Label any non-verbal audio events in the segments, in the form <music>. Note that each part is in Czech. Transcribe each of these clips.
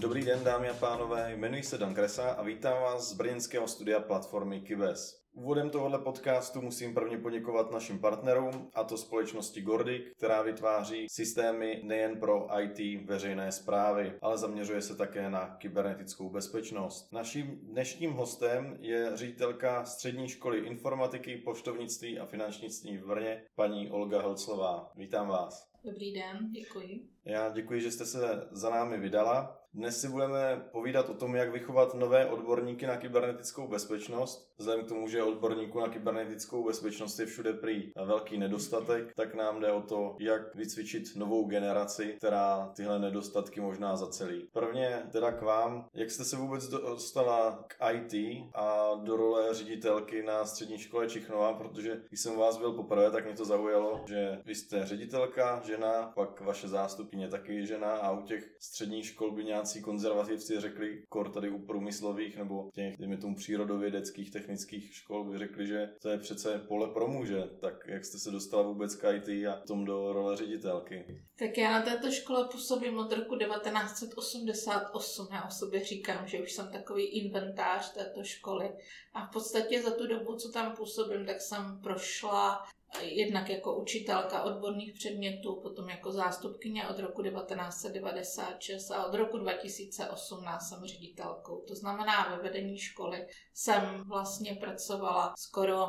Dobrý den, dámy a pánové, jmenuji se Dan Kresa a vítám vás z brněnského studia platformy Kibes. Úvodem tohoto podcastu musím prvně poděkovat našim partnerům, a to společnosti Gordic, která vytváří systémy nejen pro IT veřejné zprávy, ale zaměřuje se také na kybernetickou bezpečnost. Naším dnešním hostem je ředitelka střední školy informatiky, poštovnictví a finančnictví v Brně, paní Olga Helclová. Vítám vás. Dobrý den, děkuji. Já děkuji, že jste se za námi vydala. Dnes si budeme povídat o tom, jak vychovat nové odborníky na kybernetickou bezpečnost. Vzhledem k tomu, že odborníků na kybernetickou bezpečnost je všude prý velký nedostatek, tak nám jde o to, jak vycvičit novou generaci, která tyhle nedostatky možná zacelí. Prvně teda k vám, jak jste se vůbec dostala k IT a do role ředitelky na střední škole Čichnova, protože když jsem vás byl poprvé, tak mě to zaujalo, že vy jste ředitelka, žena, pak vaše zástupkyně taky žena a u těch středních škol by nějak nějací konzervativci řekli, kor tady u průmyslových nebo těch, dejme tomu přírodovědeckých technických škol by řekli, že to je přece pole pro muže. Tak jak jste se dostala vůbec k IT a tom do role ředitelky? Tak já na této škole působím od roku 1988. Já o sobě říkám, že už jsem takový inventář této školy. A v podstatě za tu dobu, co tam působím, tak jsem prošla jednak jako učitelka odborných předmětů, potom jako zástupkyně od roku 1996 a od roku 2018 jsem ředitelkou. To znamená, ve vedení školy jsem vlastně pracovala skoro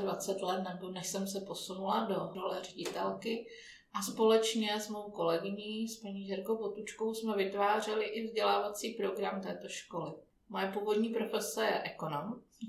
26 let, nebo než jsem se posunula do role ředitelky. A společně s mou kolegyní, s paní Žerkou Potučkou, jsme vytvářeli i vzdělávací program této školy. Moje původní profese je ekonom,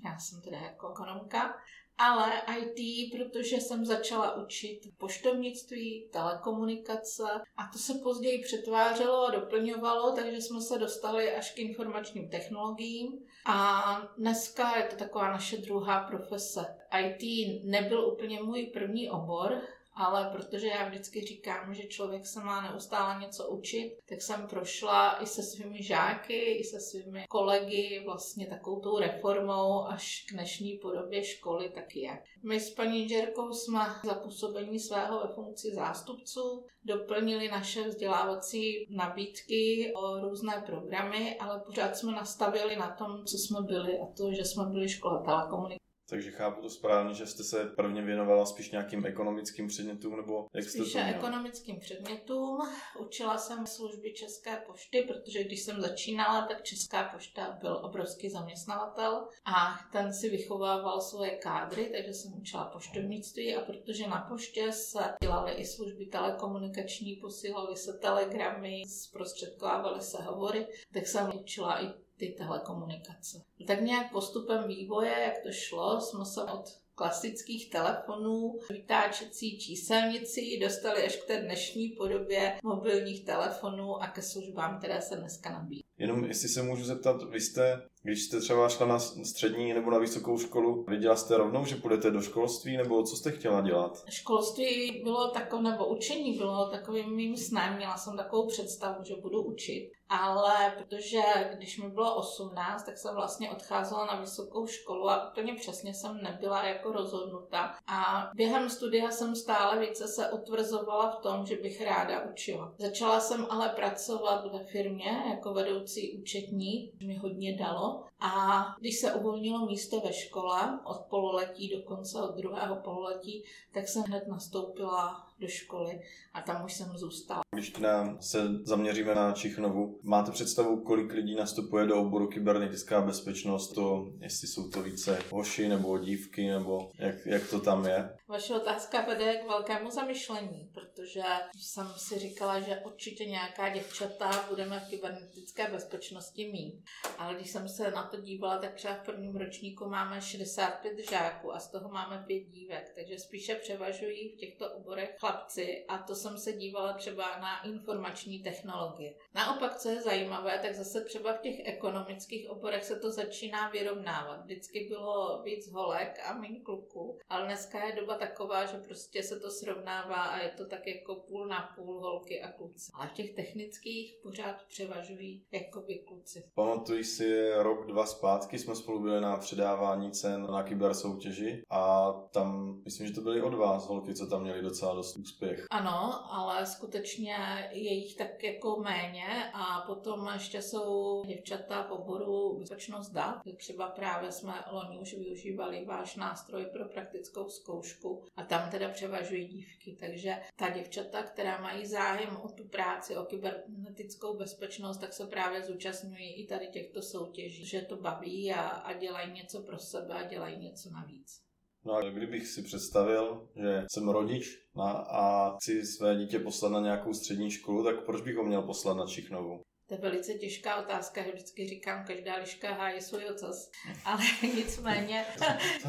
já jsem teda jako ekonomka ale IT, protože jsem začala učit poštovnictví, telekomunikace a to se později přetvářelo a doplňovalo, takže jsme se dostali až k informačním technologiím a dneska je to taková naše druhá profese. IT nebyl úplně můj první obor, ale protože já vždycky říkám, že člověk se má neustále něco učit, tak jsem prošla i se svými žáky, i se svými kolegy vlastně takovou tou reformou až k dnešní podobě školy tak je. My s paní Džerkou jsme za působení svého ve funkci zástupců doplnili naše vzdělávací nabídky o různé programy, ale pořád jsme nastavili na tom, co jsme byli a to, že jsme byli škola telekomunikace takže chápu to správně, že jste se prvně věnovala spíš nějakým ekonomickým předmětům, nebo jak jste Spíše to měla? ekonomickým předmětům. Učila jsem služby České pošty, protože když jsem začínala, tak Česká pošta byl obrovský zaměstnavatel a ten si vychovával svoje kádry, takže jsem učila poštovnictví a protože na poště se dělaly i služby telekomunikační, posílaly se telegramy, zprostředkovávaly se hovory, tak jsem učila i ty telekomunikace. Tak nějak postupem vývoje, jak to šlo, jsme se od klasických telefonů, vytáčecí číselnici dostali až k té dnešní podobě mobilních telefonů a ke službám, které se dneska nabíjí. Jenom jestli se můžu zeptat, vy jste když jste třeba šla na střední nebo na vysokou školu, viděla jste rovnou, že půjdete do školství, nebo co jste chtěla dělat? Školství bylo takové, nebo učení bylo takovým mým snem. Měla jsem takovou představu, že budu učit. Ale protože když mi bylo 18, tak jsem vlastně odcházela na vysokou školu a úplně přesně jsem nebyla jako rozhodnuta. A během studia jsem stále více se utvrzovala v tom, že bych ráda učila. Začala jsem ale pracovat ve firmě jako vedoucí účetní, mi hodně dalo. A když se uvolnilo místo ve škole od pololetí do konce, od druhého pololetí, tak jsem hned nastoupila do školy a tam už jsem zůstala. Když nám se zaměříme na Čichnovu, máte představu, kolik lidí nastupuje do oboru kybernetická bezpečnost, to, jestli jsou to více hoši nebo dívky, nebo jak, jak to tam je? Vaše otázka vede k velkému zamyšlení, protože jsem si říkala, že určitě nějaká děvčata budeme v kybernetické bezpečnosti mít. Ale když jsem se na to dívala, tak třeba v prvním ročníku máme 65 žáků a z toho máme pět dívek, takže spíše převažují v těchto oborech chlapci a to jsem se dívala třeba na informační technologie. Naopak, co je zajímavé, tak zase třeba v těch ekonomických oborech se to začíná vyrovnávat. Vždycky bylo víc holek a méně kluků, ale dneska je doba taková, že prostě se to srovnává a je to tak jako půl na půl holky a kluci. Ale v těch technických pořád převažují jakoby kluci. Pamatuji si rok, dva zpátky jsme spolu byli na předávání cen na kybersoutěži a tam, myslím, že to byly od vás holky, co tam měli docela dost úspěch. Ano, ale skutečně je jich tak jako méně a potom ještě jsou děvčata v oboru bezpečnost dat. Třeba právě jsme loni už využívali váš nástroj pro praktickou zkoušku a tam teda převažují dívky. Takže ta děvčata, která mají zájem o tu práci, o kybernetickou bezpečnost, tak se právě zúčastňují i tady těchto soutěží, že to baví a, a dělají něco pro sebe a dělají něco navíc. No a kdybych si představil, že jsem rodič a, a chci své dítě poslat na nějakou střední školu, tak proč bych ho měl poslat na Čichnovu? To je velice těžká otázka, že vždycky říkám, každá liška hájí svůj ocas. Ale <laughs> nicméně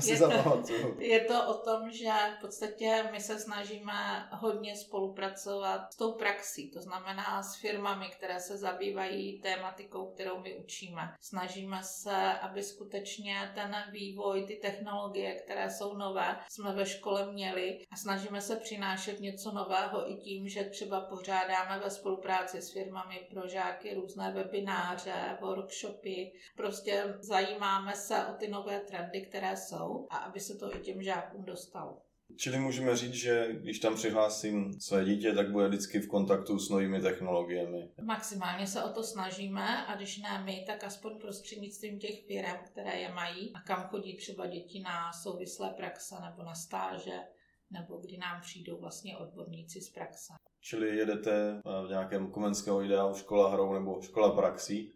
je, to, je to o tom, že v podstatě my se snažíme hodně spolupracovat s tou praxí, to znamená s firmami, které se zabývají tématikou, kterou my učíme. Snažíme se, aby skutečně ten vývoj, ty technologie, které jsou nové, jsme ve škole měli a snažíme se přinášet něco nového i tím, že třeba pořádáme ve spolupráci s firmami pro žáky různé webináře, workshopy. Prostě zajímáme se o ty nové trendy, které jsou a aby se to i těm žákům dostalo. Čili můžeme říct, že když tam přihlásím své dítě, tak bude vždycky v kontaktu s novými technologiemi. Maximálně se o to snažíme a když ne my, tak aspoň prostřednictvím těch firm, které je mají a kam chodí třeba děti na souvislé praxe nebo na stáže, nebo kdy nám přijdou vlastně odborníci z praxe. Čili jedete v nějakém komenského ideálu škola hrou nebo škola praxí?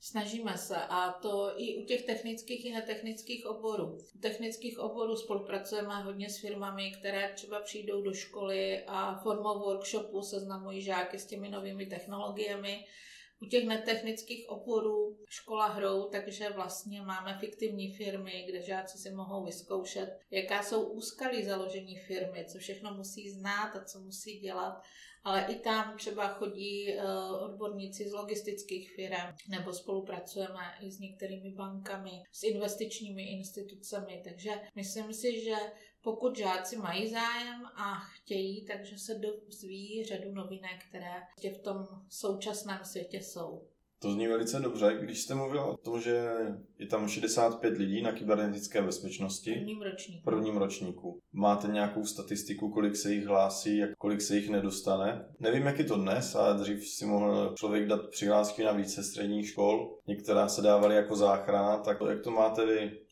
Snažíme se a to i u těch technických i netechnických oborů. U technických oborů spolupracujeme hodně s firmami, které třeba přijdou do školy a formou workshopu seznamují žáky s těmi novými technologiemi u těch netechnických oborů škola hrou, takže vlastně máme fiktivní firmy, kde žáci si mohou vyzkoušet, jaká jsou úskalí založení firmy, co všechno musí znát a co musí dělat. Ale i tam třeba chodí eh, odborníci z logistických firm, nebo spolupracujeme i s některými bankami, s investičními institucemi. Takže myslím si, že pokud žáci mají zájem a chtějí, takže se dozví řadu novinek, které v tom současném světě jsou. To zní velice dobře. Když jste mluvil o tom, že je tam 65 lidí na kybernetické bezpečnosti. V prvním ročníku. prvním ročníku. Máte nějakou statistiku, kolik se jich hlásí a kolik se jich nedostane? Nevím, jak je to dnes, ale dřív si mohl člověk dát přihlášky na více středních škol. Některá se dávaly jako záchrana, tak jak to máte vy?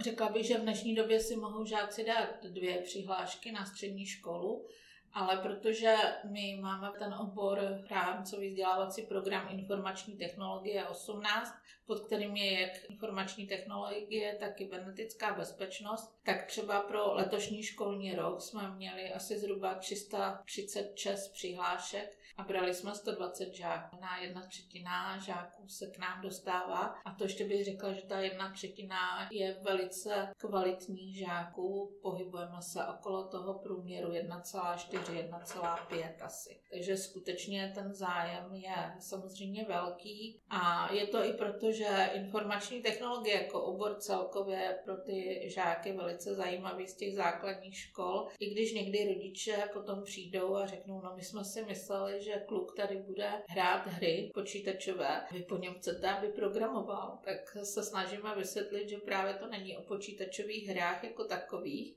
Řekla bych, že v dnešní době si mohou žáci dát dvě přihlášky na střední školu, ale protože my máme ten obor rámcový vzdělávací program informační technologie 18, pod kterým je jak informační technologie, tak kybernetická bezpečnost, tak třeba pro letošní školní rok jsme měli asi zhruba 336 přihlášek a brali jsme 120 žáků. Na jedna třetina žáků se k nám dostává a to ještě bych řekla, že ta jedna třetina je velice kvalitních žáků. Pohybujeme se okolo toho průměru 1,4, 1,5 asi. Takže skutečně ten zájem je samozřejmě velký a je to i proto, že informační technologie jako obor celkově pro ty žáky velice zajímavý z těch základních škol, i když někdy rodiče potom přijdou a řeknou, no my jsme si mysleli, že kluk tady bude hrát hry počítačové, vy po něm chcete, aby programoval, tak se snažíme vysvětlit, že právě to není o počítačových hrách jako takových,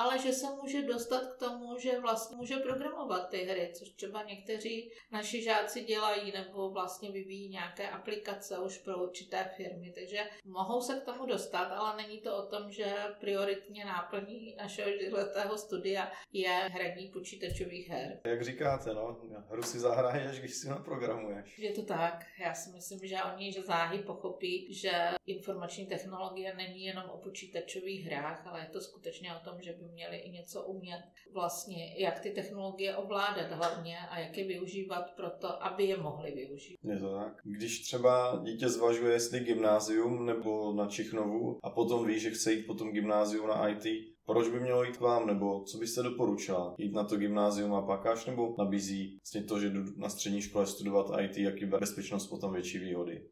ale že se může dostat k tomu, že vlastně může programovat ty hry, což třeba někteří naši žáci dělají nebo vlastně vyvíjí nějaké aplikace už pro určité firmy, takže mohou se k tomu dostat, ale není to o tom, že prioritně náplní našeho letého studia je hraní počítačových her. Jak říkáte, no, hru si zahraješ, když si naprogramuješ. Je to tak. Já si myslím, že oni že záhy pochopí, že informační technologie není jenom o počítačových hrách, ale je to skutečně o tom, že by měli i něco umět vlastně, jak ty technologie ovládat hlavně a jak je využívat pro to, aby je mohli využít. Je to tak. Když třeba dítě zvažuje, jestli gymnázium nebo na Čichnovu a potom ví, že chce jít potom gymnázium na IT, proč by mělo jít k vám, nebo co byste doporučila? Jít na to gymnázium a pak až, nebo nabízí vlastně to, že jdu na střední škole studovat IT a kyberbezpečnost potom větší výhody?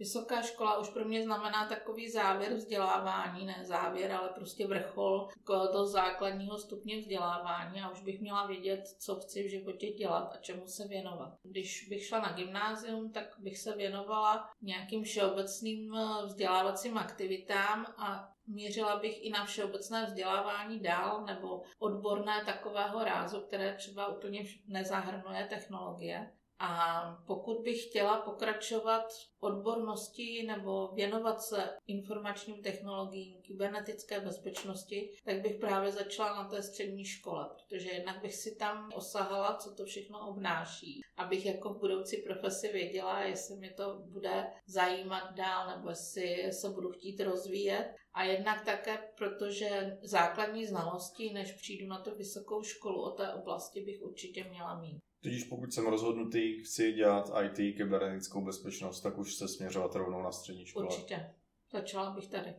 Vysoká škola už pro mě znamená takový závěr vzdělávání, ne závěr, ale prostě vrchol toho základního stupně vzdělávání a už bych měla vědět, co chci v životě dělat a čemu se věnovat. Když bych šla na gymnázium, tak bych se věnovala nějakým všeobecným eh, vzdělávacím aktivitám a Mířila bych i na všeobecné vzdělávání dál nebo odborné takového rázu, které třeba úplně nezahrnuje technologie. A pokud bych chtěla pokračovat v odbornosti nebo věnovat se informačním technologiím, kybernetické bezpečnosti, tak bych právě začala na té střední škole, protože jednak bych si tam osahala, co to všechno obnáší, abych jako v budoucí profesi věděla, jestli mi to bude zajímat dál nebo jestli se budu chtít rozvíjet. A jednak také, protože základní znalosti, než přijdu na tu vysokou školu o té oblasti, bych určitě měla mít. Tudíž pokud jsem rozhodnutý, chci dělat IT, kybernetickou bezpečnost, tak už se směřovat rovnou na střední škole. Určitě. Začala bych tady.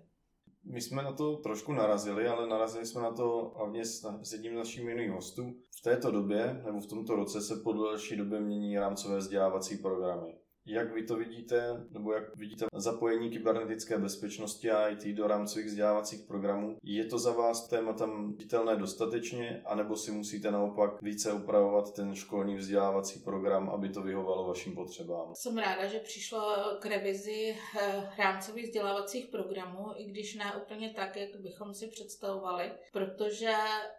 My jsme na to trošku narazili, ale narazili jsme na to hlavně s, s jedním z našich minulých hostů. V této době, nebo v tomto roce, se po delší době mění rámcové vzdělávací programy. Jak vy to vidíte, nebo jak vidíte zapojení kybernetické bezpečnosti a IT do rámcových vzdělávacích programů? Je to za vás tématem viditelné dostatečně, anebo si musíte naopak více upravovat ten školní vzdělávací program, aby to vyhovalo vašim potřebám? Jsem ráda, že přišlo k revizi eh, rámcových vzdělávacích programů, i když ne úplně tak, jak bychom si představovali, protože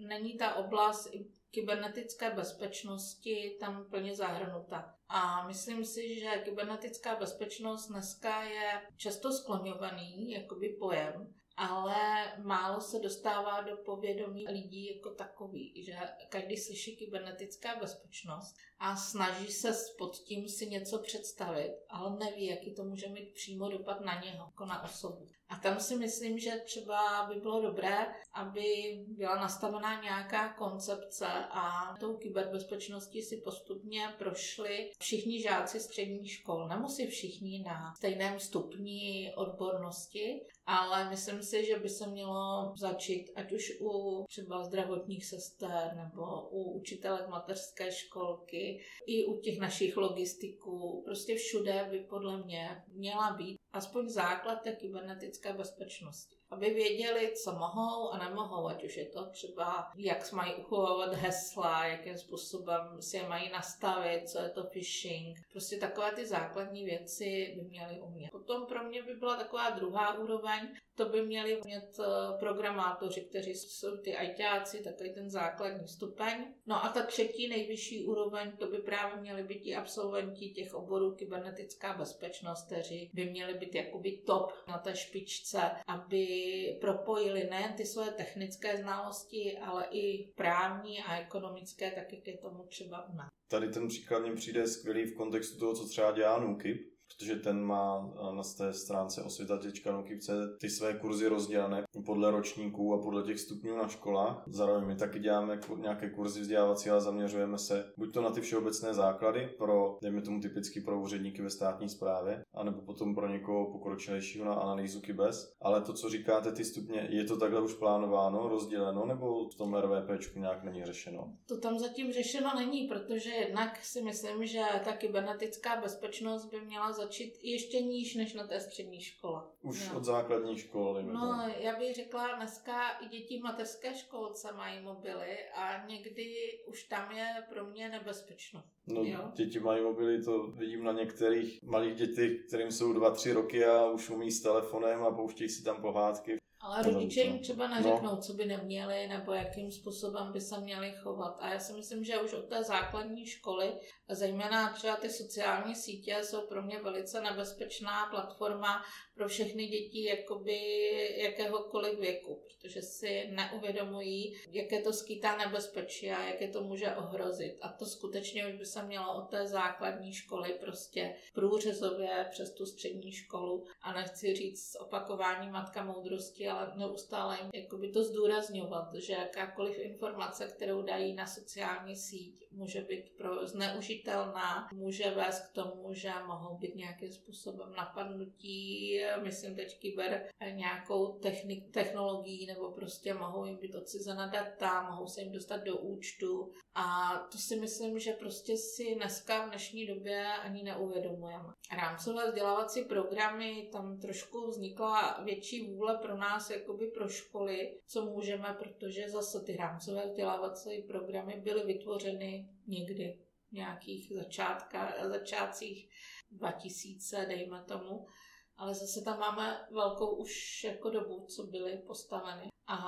není ta oblast kybernetické bezpečnosti tam plně zahrnuta. A myslím si, že kybernetická bezpečnost dneska je často skloňovaný jakoby pojem, ale málo se dostává do povědomí lidí jako takový, že každý slyší kybernetická bezpečnost a snaží se pod tím si něco představit, ale neví, jaký to může mít přímo dopad na něho, jako na osobu. A tam si myslím, že třeba by bylo dobré, aby byla nastavená nějaká koncepce a tou kyberbezpečností si postupně prošli všichni žáci středních škol. Nemusí všichni na stejném stupni odbornosti, ale myslím si, že by se mělo začít ať už u třeba zdravotních sester nebo u učitelek mateřské školky, i u těch našich logistiků. Prostě všude by podle mě měla být aspoň základ té kybernetické bezpečnosti aby věděli, co mohou a nemohou, ať už je to třeba, jak mají uchovávat hesla, jakým způsobem si je mají nastavit, co je to phishing. Prostě takové ty základní věci by měli umět. Potom pro mě by byla taková druhá úroveň, to by měli umět eh, programátoři, kteří jsou ty ITáci, takový ten základní stupeň. No a ta třetí nejvyšší úroveň, to by právě měli být i absolventi těch oborů kybernetická bezpečnost, kteří by měli být jakoby top na té špičce, aby propojili nejen ty svoje technické znalosti, ale i právní a ekonomické, tak jak je tomu třeba u nás. Tady ten příklad mě přijde skvělý v kontextu toho, co třeba dělá NUKIP, protože ten má na té stránce osvěta.nukivce ty své kurzy rozdělené podle ročníků a podle těch stupňů na školách. Zároveň my taky děláme nějaké kurzy vzdělávací, ale zaměřujeme se buď to na ty všeobecné základy pro, dejme tomu typicky pro úředníky ve státní správě, anebo potom pro někoho pokročilejšího na analýzu KIBES. Ale to, co říkáte, ty stupně, je to takhle už plánováno, rozděleno, nebo v tom RVP nějak není řešeno? To tam zatím řešeno není, protože jednak si myslím, že ta kybernetická bezpečnost by měla začít ještě níž než na té střední škole. Už no. od základní školy. No, já bych řekla, dneska i děti v mateřské školce mají mobily a někdy už tam je pro mě nebezpečno. No, jo? děti mají mobily, to vidím na některých malých dětech, kterým jsou 2-3 roky a už umí s telefonem a pouštějí si tam pohádky. Ale rodiče jim třeba neřeknou, no. co by neměli, nebo jakým způsobem by se měli chovat. A já si myslím, že už od té základní školy, zejména třeba ty sociální sítě, jsou pro mě velice nebezpečná platforma pro všechny děti jakoby jakéhokoliv věku, protože si neuvědomují, jaké to skýtá nebezpečí a jaké to může ohrozit. A to skutečně už by se mělo od té základní školy prostě průřezově přes tu střední školu a nechci říct opakování matka moudrosti, ale neustále jakoby to zdůrazňovat, že jakákoliv informace, kterou dají na sociální síť, může být pro zneužitelná, může vést k tomu, že mohou být nějakým způsobem napadnutí, myslím teď kyber nějakou technik, technologií, nebo prostě mohou jim být odcizena data, mohou se jim dostat do účtu a to si myslím, že prostě si dneska v dnešní době ani neuvědomujeme. Rámcové vzdělávací programy, tam trošku vznikla větší vůle pro nás, jakoby pro školy, co můžeme, protože zase ty rámcové vzdělávací programy byly vytvořeny někdy v nějakých začátka, začátcích 2000, dejme tomu, ale zase tam máme velkou už jako dobu, co byly postaveny. A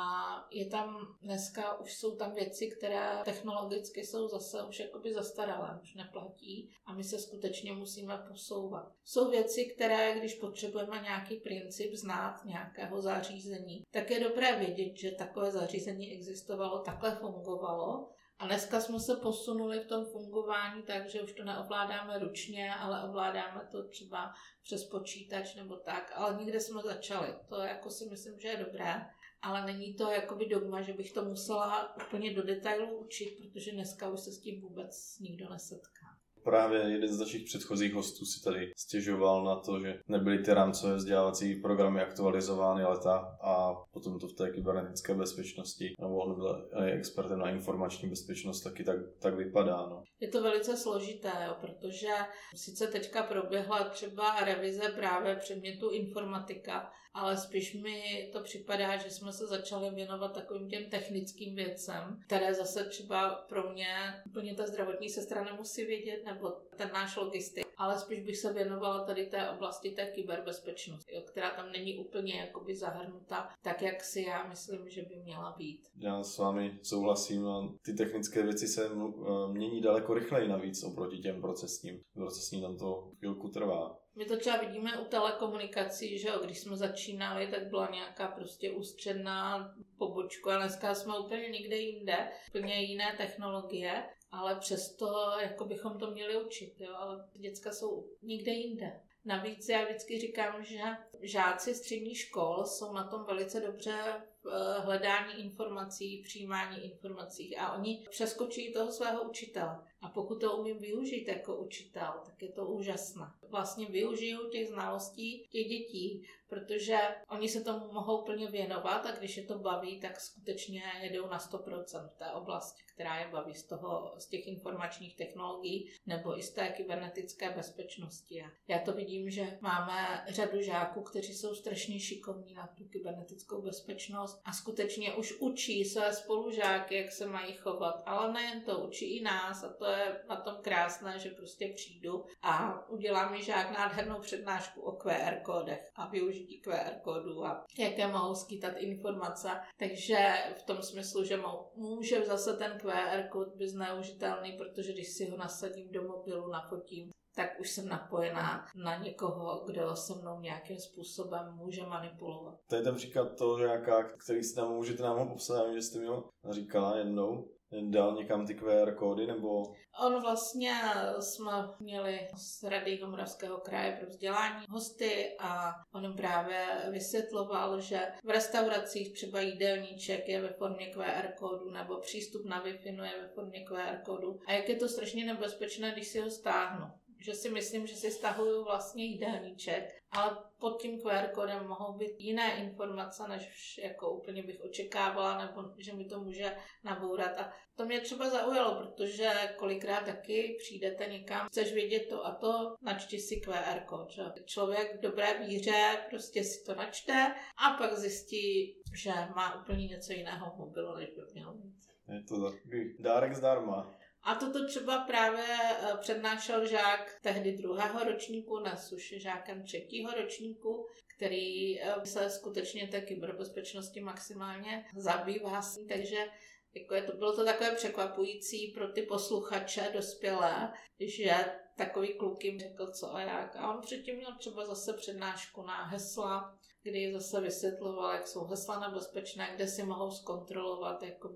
je tam dneska, už jsou tam věci, které technologicky jsou zase už jakoby zastaralé, už neplatí a my se skutečně musíme posouvat. Jsou věci, které, když potřebujeme nějaký princip znát nějakého zařízení, tak je dobré vědět, že takové zařízení existovalo, takhle fungovalo a dneska jsme se posunuli v tom fungování tak, že už to neovládáme ručně, ale ovládáme to třeba přes počítač nebo tak, ale někde jsme začali. To jako si myslím, že je dobré ale není to jakoby dogma, že bych to musela úplně do detailu učit, protože dneska už se s tím vůbec nikdo nesetká. Právě jeden z našich předchozích hostů si tady stěžoval na to, že nebyly ty rámcové vzdělávací programy aktualizovány leta a potom to v té kybernetické bezpečnosti, nebo on byl expertem na informační bezpečnost, taky tak, tak vypadá. No. Je to velice složité, jo, protože sice teďka proběhla třeba revize právě předmětu informatika, ale spíš mi to připadá, že jsme se začali věnovat takovým těm technickým věcem, které zase třeba pro mě úplně ta zdravotní sestra nemusí vědět, nebo ten náš logistik, ale spíš bych se věnovala tady té oblasti té kyberbezpečnosti, jo, která tam není úplně jakoby zahrnuta tak, jak si já myslím, že by měla být. Já s vámi souhlasím a ty technické věci se eh, mění daleko rychleji navíc oproti těm procesním. Procesní tam to chvilku trvá. My to třeba vidíme u telekomunikací, že jo, když jsme začínali, tak byla nějaká prostě ústředná pobočka a dneska jsme úplně někde jinde, úplně jiné technologie, ale přesto jako bychom to měli učit, jo, ale děcka jsou někde jinde. Navíc já vždycky říkám, že žáci střední škol jsou na tom velice dobře v eh, hledání informací, přijímání informací a oni přeskočí toho svého učitele. A pokud to umím využít jako učitel, tak je to úžasné. Vlastně využiju těch znalostí těch dětí, protože oni se tomu mohou plně věnovat a když je to baví, tak skutečně jedou na 100% v té oblasti, která je baví z, toho, z těch informačních technologií nebo i z té kybernetické bezpečnosti. Já to vidím, že máme řadu žáků, kteří jsou strašně šikovní na tu kybernetickou bezpečnost a skutečně už učí své spolužáky, jak se mají chovat, ale nejen to, učí i nás a to na tom krásné, že prostě přijdu a udělám mi žák nádhernou přednášku o QR kódech a využití QR kódu a jaké mohou skýtat informace. Takže v tom smyslu, že může zase ten QR kód být zneužitelný, protože když si ho nasadím do mobilu, nafotím, tak už jsem napojená na někoho, kdo se mnou nějakým způsobem může manipulovat. To je ten příklad toho žáka, který si nám můžete nám ho popsat, že jste mi ho říkala jednou, dal někam ty QR kódy, nebo... On vlastně jsme měli z Rady Moravského kraje pro vzdělání hosty a on právě vysvětloval, že v restauracích třeba jídelníček je ve formě QR kódu nebo přístup na Wi-Fi je ve formě QR kódu. A jak je to strašně nebezpečné, když si ho stáhnu že si myslím, že si stahuju vlastně jídelníček, ale pod tím QR kódem mohou být jiné informace, než jako úplně bych očekávala, nebo že mi to může nabourat. A to mě třeba zaujalo, protože kolikrát taky přijdete někam, chceš vědět to a to, načti si QR kód. Že? Člověk v dobré víře prostě si to načte a pak zjistí, že má úplně něco jiného v mobilu, než by měl mít. Je to takový dárek zdarma. A toto třeba právě eh, přednášel žák tehdy druhého ročníku, dnes už žákem třetího ročníku, který eh, se skutečně té kyberbezpečnosti maximálně zabývá. Takže jako je to, bylo to takové překvapující pro ty posluchače dospělé, že takový kluk jim řekl co a jak. A on předtím měl třeba zase přednášku na hesla, kdy zase vysvětloval, jak jsou hesla nebezpečné, kde si mohou zkontrolovat jako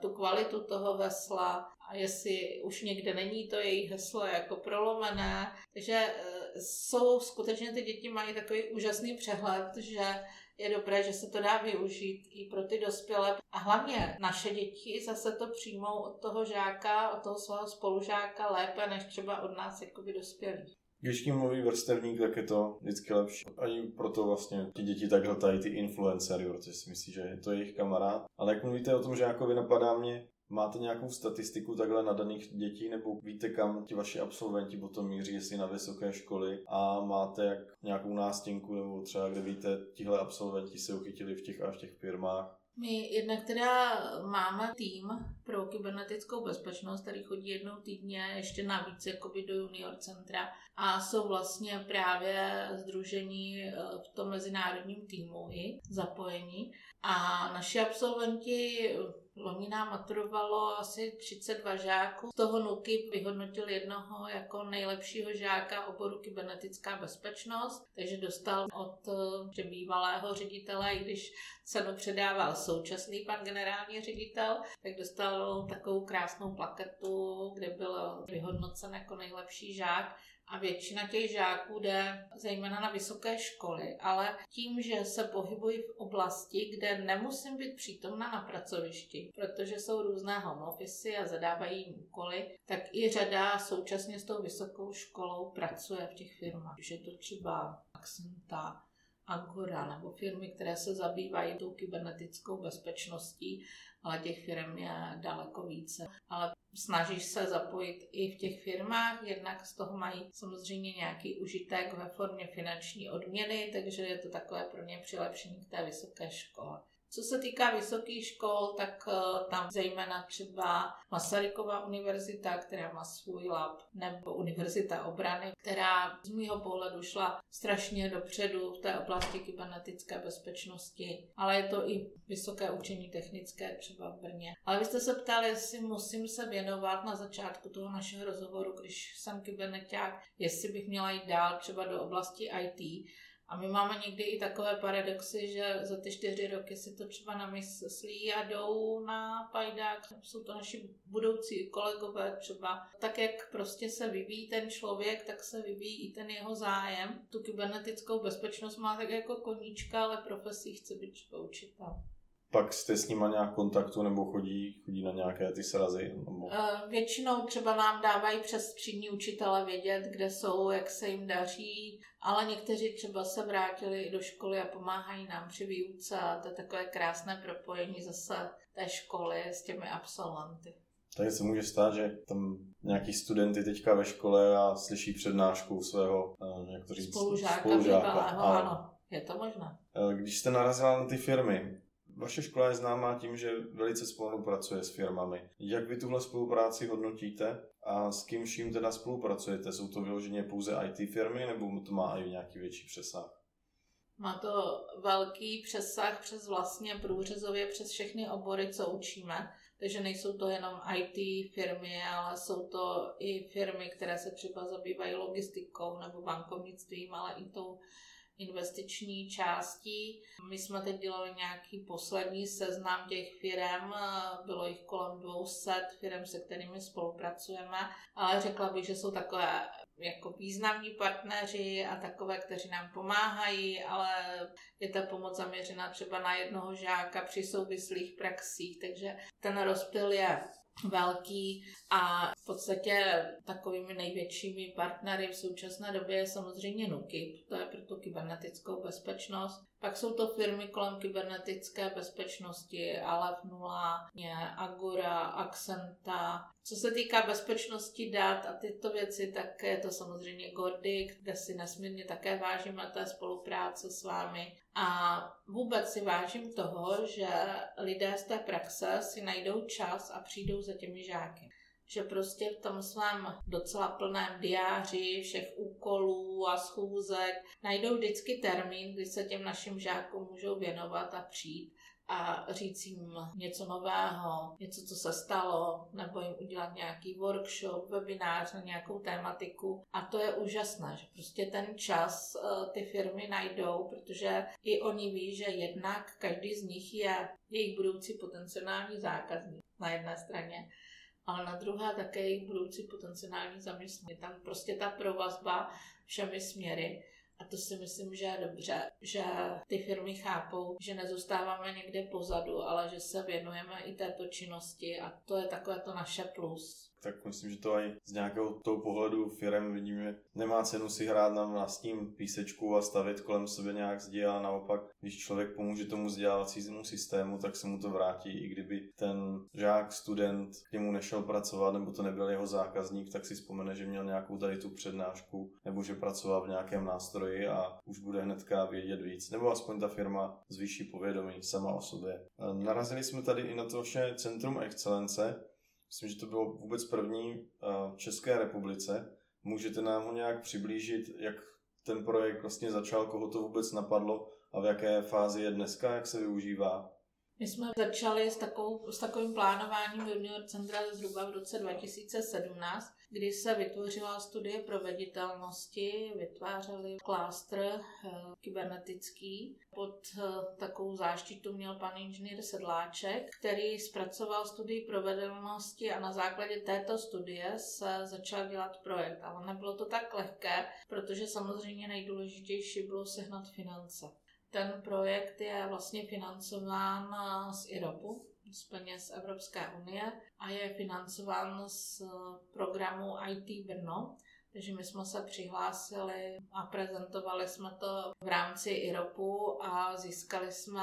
tu kvalitu toho vesla a jestli už někde není to jejich heslo jako prolomené. Takže eh, jsou skutečně ty děti mají takový úžasný přehled, že je dobré, že se to dá využít i pro ty dospělé. A hlavně naše děti zase to přijmou od toho žáka, od toho svého spolužáka lépe, než třeba od nás jako dospělí. Když tím mluví vrstevník, tak je to vždycky lepší. Ani proto vlastně ti děti tak hltají ty influencery, protože si myslí, že je to jejich kamarád. Ale jak mluvíte o tom, že jako vy napadá mě, Máte nějakou statistiku takhle nadaných dětí, nebo víte, kam ti vaši absolventi potom míří, jestli na vysoké školy a máte jak nějakou nástěnku, nebo třeba kde víte, tihle absolventi se uchytili v těch a v těch firmách? My jednak teda máme tým pro kybernetickou bezpečnost, který chodí jednou týdně ještě navíc jakoby do junior centra a jsou vlastně právě združení eh, v tom mezinárodním týmu i zapojení. A naši absolventi Loni nám maturovalo asi 32 žáků. Z toho NUKIP vyhodnotil jednoho jako nejlepšího žáka oboru kybernetická bezpečnost, takže dostal od že eh, bývalého ředitele, i když cenu předával současný pan generální ředitel, tak dostal takovou krásnou plaketu, kde byl vyhodnocen jako nejlepší žák a většina těch žáků jde zejména na vysoké školy, ale tím, že se pohybují v oblasti, kde nemusím být přítomna na pracovišti, protože jsou různé home office a zadávají jim úkoly, tak i řada současně s tou vysokou školou pracuje v těch firmách. Že to třeba Accenta, Agora nebo firmy, které se zabývají tou kybernetickou bezpečností, ale těch firm je daleko více. Ale snažíš se zapojit i v těch firmách, jednak z toho mají samozřejmě nějaký užitek ve formě finanční odměny, takže je to takové pro ně přilepšení k té vysoké škole. Co se týká vysokých škol, tak eh, tam zejména třeba Masarykova univerzita, která má svůj lab, nebo Univerzita obrany, která z mého pohledu šla strašně dopředu v té oblasti kybernetické bezpečnosti, ale je to i vysoké učení technické třeba v Brně. Ale vy jste se ptali, jestli musím se věnovat na začátku toho našeho rozhovoru, když jsem kyberneták, jestli bych měla jít dál třeba do oblasti IT. A my máme někdy i takové paradoxy, že za ty čtyři roky si to třeba namyslí a jdou na pajdák. Jsou to naši budoucí kolegové třeba. Tak, jak prostě se vyvíjí ten člověk, tak se vyvíjí i ten jeho zájem. Tu kybernetickou bezpečnost má tak jako koníčka, ale profesí chce být třeba učitel pak jste s nima nějak kontaktu nebo chodí, chodí na nějaké ty srazy? Nebo... Eh, většinou třeba nám dávají přes třídní učitele vědět, kde jsou, jak se jim daří, ale někteří třeba se vrátili do školy a pomáhají nám při výuce a to je takové krásné propojení zase té školy s těmi absolventy. Takže se může stát, že tam nějaký studenty teďka ve škole a slyší přednášku svého eh, jak to říct, spolužáka, spolužáka. Bývalého, ano, je to možné. Eh, když jste narazila na ty firmy, vaše škola je známá tím, že velice spolupracuje s firmami. Jak vy tuhle spolupráci hodnotíte a s kým vším teda spolupracujete? Jsou to vyloženě pouze IT firmy nebo to má i nějaký větší přesah? Má to velký přesah přes vlastně průřezově přes všechny obory, co učíme. Takže nejsou to jenom IT firmy, ale jsou to i firmy, které se třeba zabývají logistikou nebo bankovnictvím, ale i tou investiční částí. My jsme teď dělali nějaký poslední seznam těch firm, bylo jich kolem 200 firm, se kterými spolupracujeme, ale řekla bych, že jsou takové jako významní partneři a takové, kteří nám pomáhají, ale je ta pomoc zaměřena třeba na jednoho žáka při souvislých praxích, takže ten rozptyl je velký a v podstatě takovými největšími partnery v současné době je samozřejmě NUKIP, to je pro tu kybernetickou bezpečnost. Pak jsou to firmy kolem kybernetické bezpečnosti, Aleph 0, Agora, Accenta. Co se týká bezpečnosti dat a tyto věci, tak je to samozřejmě Gordy, kde si nesmírně také vážíme té spolupráce s vámi. A vůbec si vážím toho, že lidé z té praxe si najdou čas a přijdou za těmi žáky. Že prostě v tom svém docela plném diáři všech úkolů a schůzek najdou vždycky termín, kdy se těm našim žákům můžou věnovat a přijít a říct jim něco nového, něco, co se stalo, nebo jim udělat nějaký workshop, webinář na nějakou tématiku. A to je úžasné, že prostě ten čas eh, ty firmy najdou, protože i oni ví, že jednak každý z nich je jejich budoucí potenciální zákazník na jedné straně ale na druhé také jejich budoucí potenciální zaměstnání. Tam prostě ta provazba všemi směry. A to si myslím, že je dobře, že ty firmy chápou, že nezůstáváme někde pozadu, ale že se věnujeme i této činnosti a to je takové to naše plus tak myslím, že to i z nějakého toho pohledu firem vidíme, nemá cenu si hrát na vlastním písečku a stavit kolem sebe nějak zdi, a naopak, když člověk pomůže tomu vzdělávacímu systému, tak se mu to vrátí, i kdyby ten žák, student k němu nešel pracovat, nebo to nebyl jeho zákazník, tak si vzpomene, že měl nějakou tady tu přednášku, nebo že pracoval v nějakém nástroji a už bude hnedka vědět víc, nebo aspoň ta firma zvýší povědomí sama o sobě. Narazili jsme tady i na to vše Centrum excelence, Myslím, že to bylo vůbec první v České republice. Můžete nám ho nějak přiblížit, jak ten projekt vlastně začal, koho to vůbec napadlo a v jaké fázi je dneska, jak se využívá? My jsme začali s, takovou, s takovým plánováním Junior Centra zhruba v roce 2017, kdy se vytvořila studie proveditelnosti, vytvářeli klástr e, kybernetický. Pod e, takovou záštitu měl pan inženýr Sedláček, který zpracoval studii proveditelnosti a na základě této studie se začal dělat projekt. Ale nebylo to tak lehké, protože samozřejmě nejdůležitější bylo sehnat finance. Ten projekt je vlastně financován eh, z IROPu, z peněz Evropské unie a je financován z programu IT Brno. Takže my jsme se přihlásili a prezentovali jsme to v rámci IROPu a získali jsme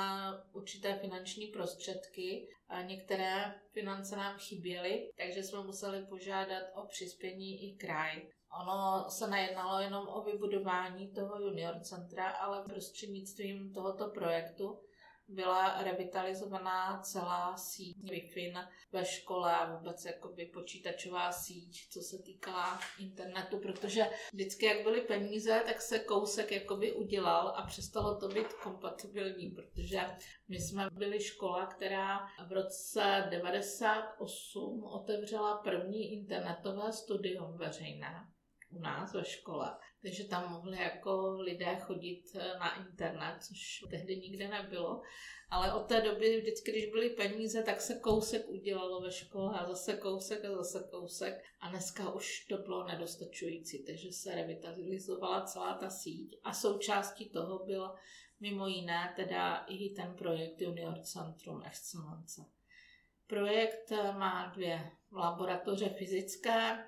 určité finanční prostředky. A některé finance nám chyběly, takže jsme museli požádat o přispění i kraj. Ono se nejednalo jenom o vybudování toho junior centra, ale prostřednictvím tohoto projektu byla revitalizovaná celá síť Wi-Fi ve škole a vůbec jakoby počítačová síť, co se týká internetu, protože vždycky, jak byly peníze, tak se kousek jakoby udělal a přestalo to být kompatibilní, protože my jsme byli škola, která v roce 98 otevřela první internetové studium veřejné u nás ve škole, takže tam mohli jako lidé chodit eh, na internet, což tehdy nikde nebylo. Ale od té doby vždycky, když byly peníze, tak se kousek udělalo ve škole a zase kousek a zase kousek. A dneska už to bylo nedostačující, takže se revitalizovala celá ta síť. A součástí toho byl mimo jiné teda i ten projekt Junior Centrum Excellence. Projekt eh, má dvě laboratoře fyzické,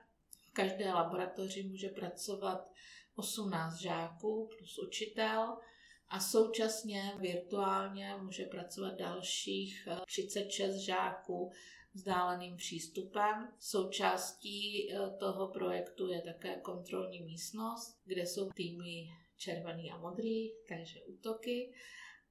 každé laboratoři může pracovat 18 žáků plus učitel a současně virtuálně může pracovat dalších 36 eh, žáků vzdáleným přístupem. Součástí eh, toho projektu je také kontrolní místnost, kde jsou týmy červený a modrý, takže útoky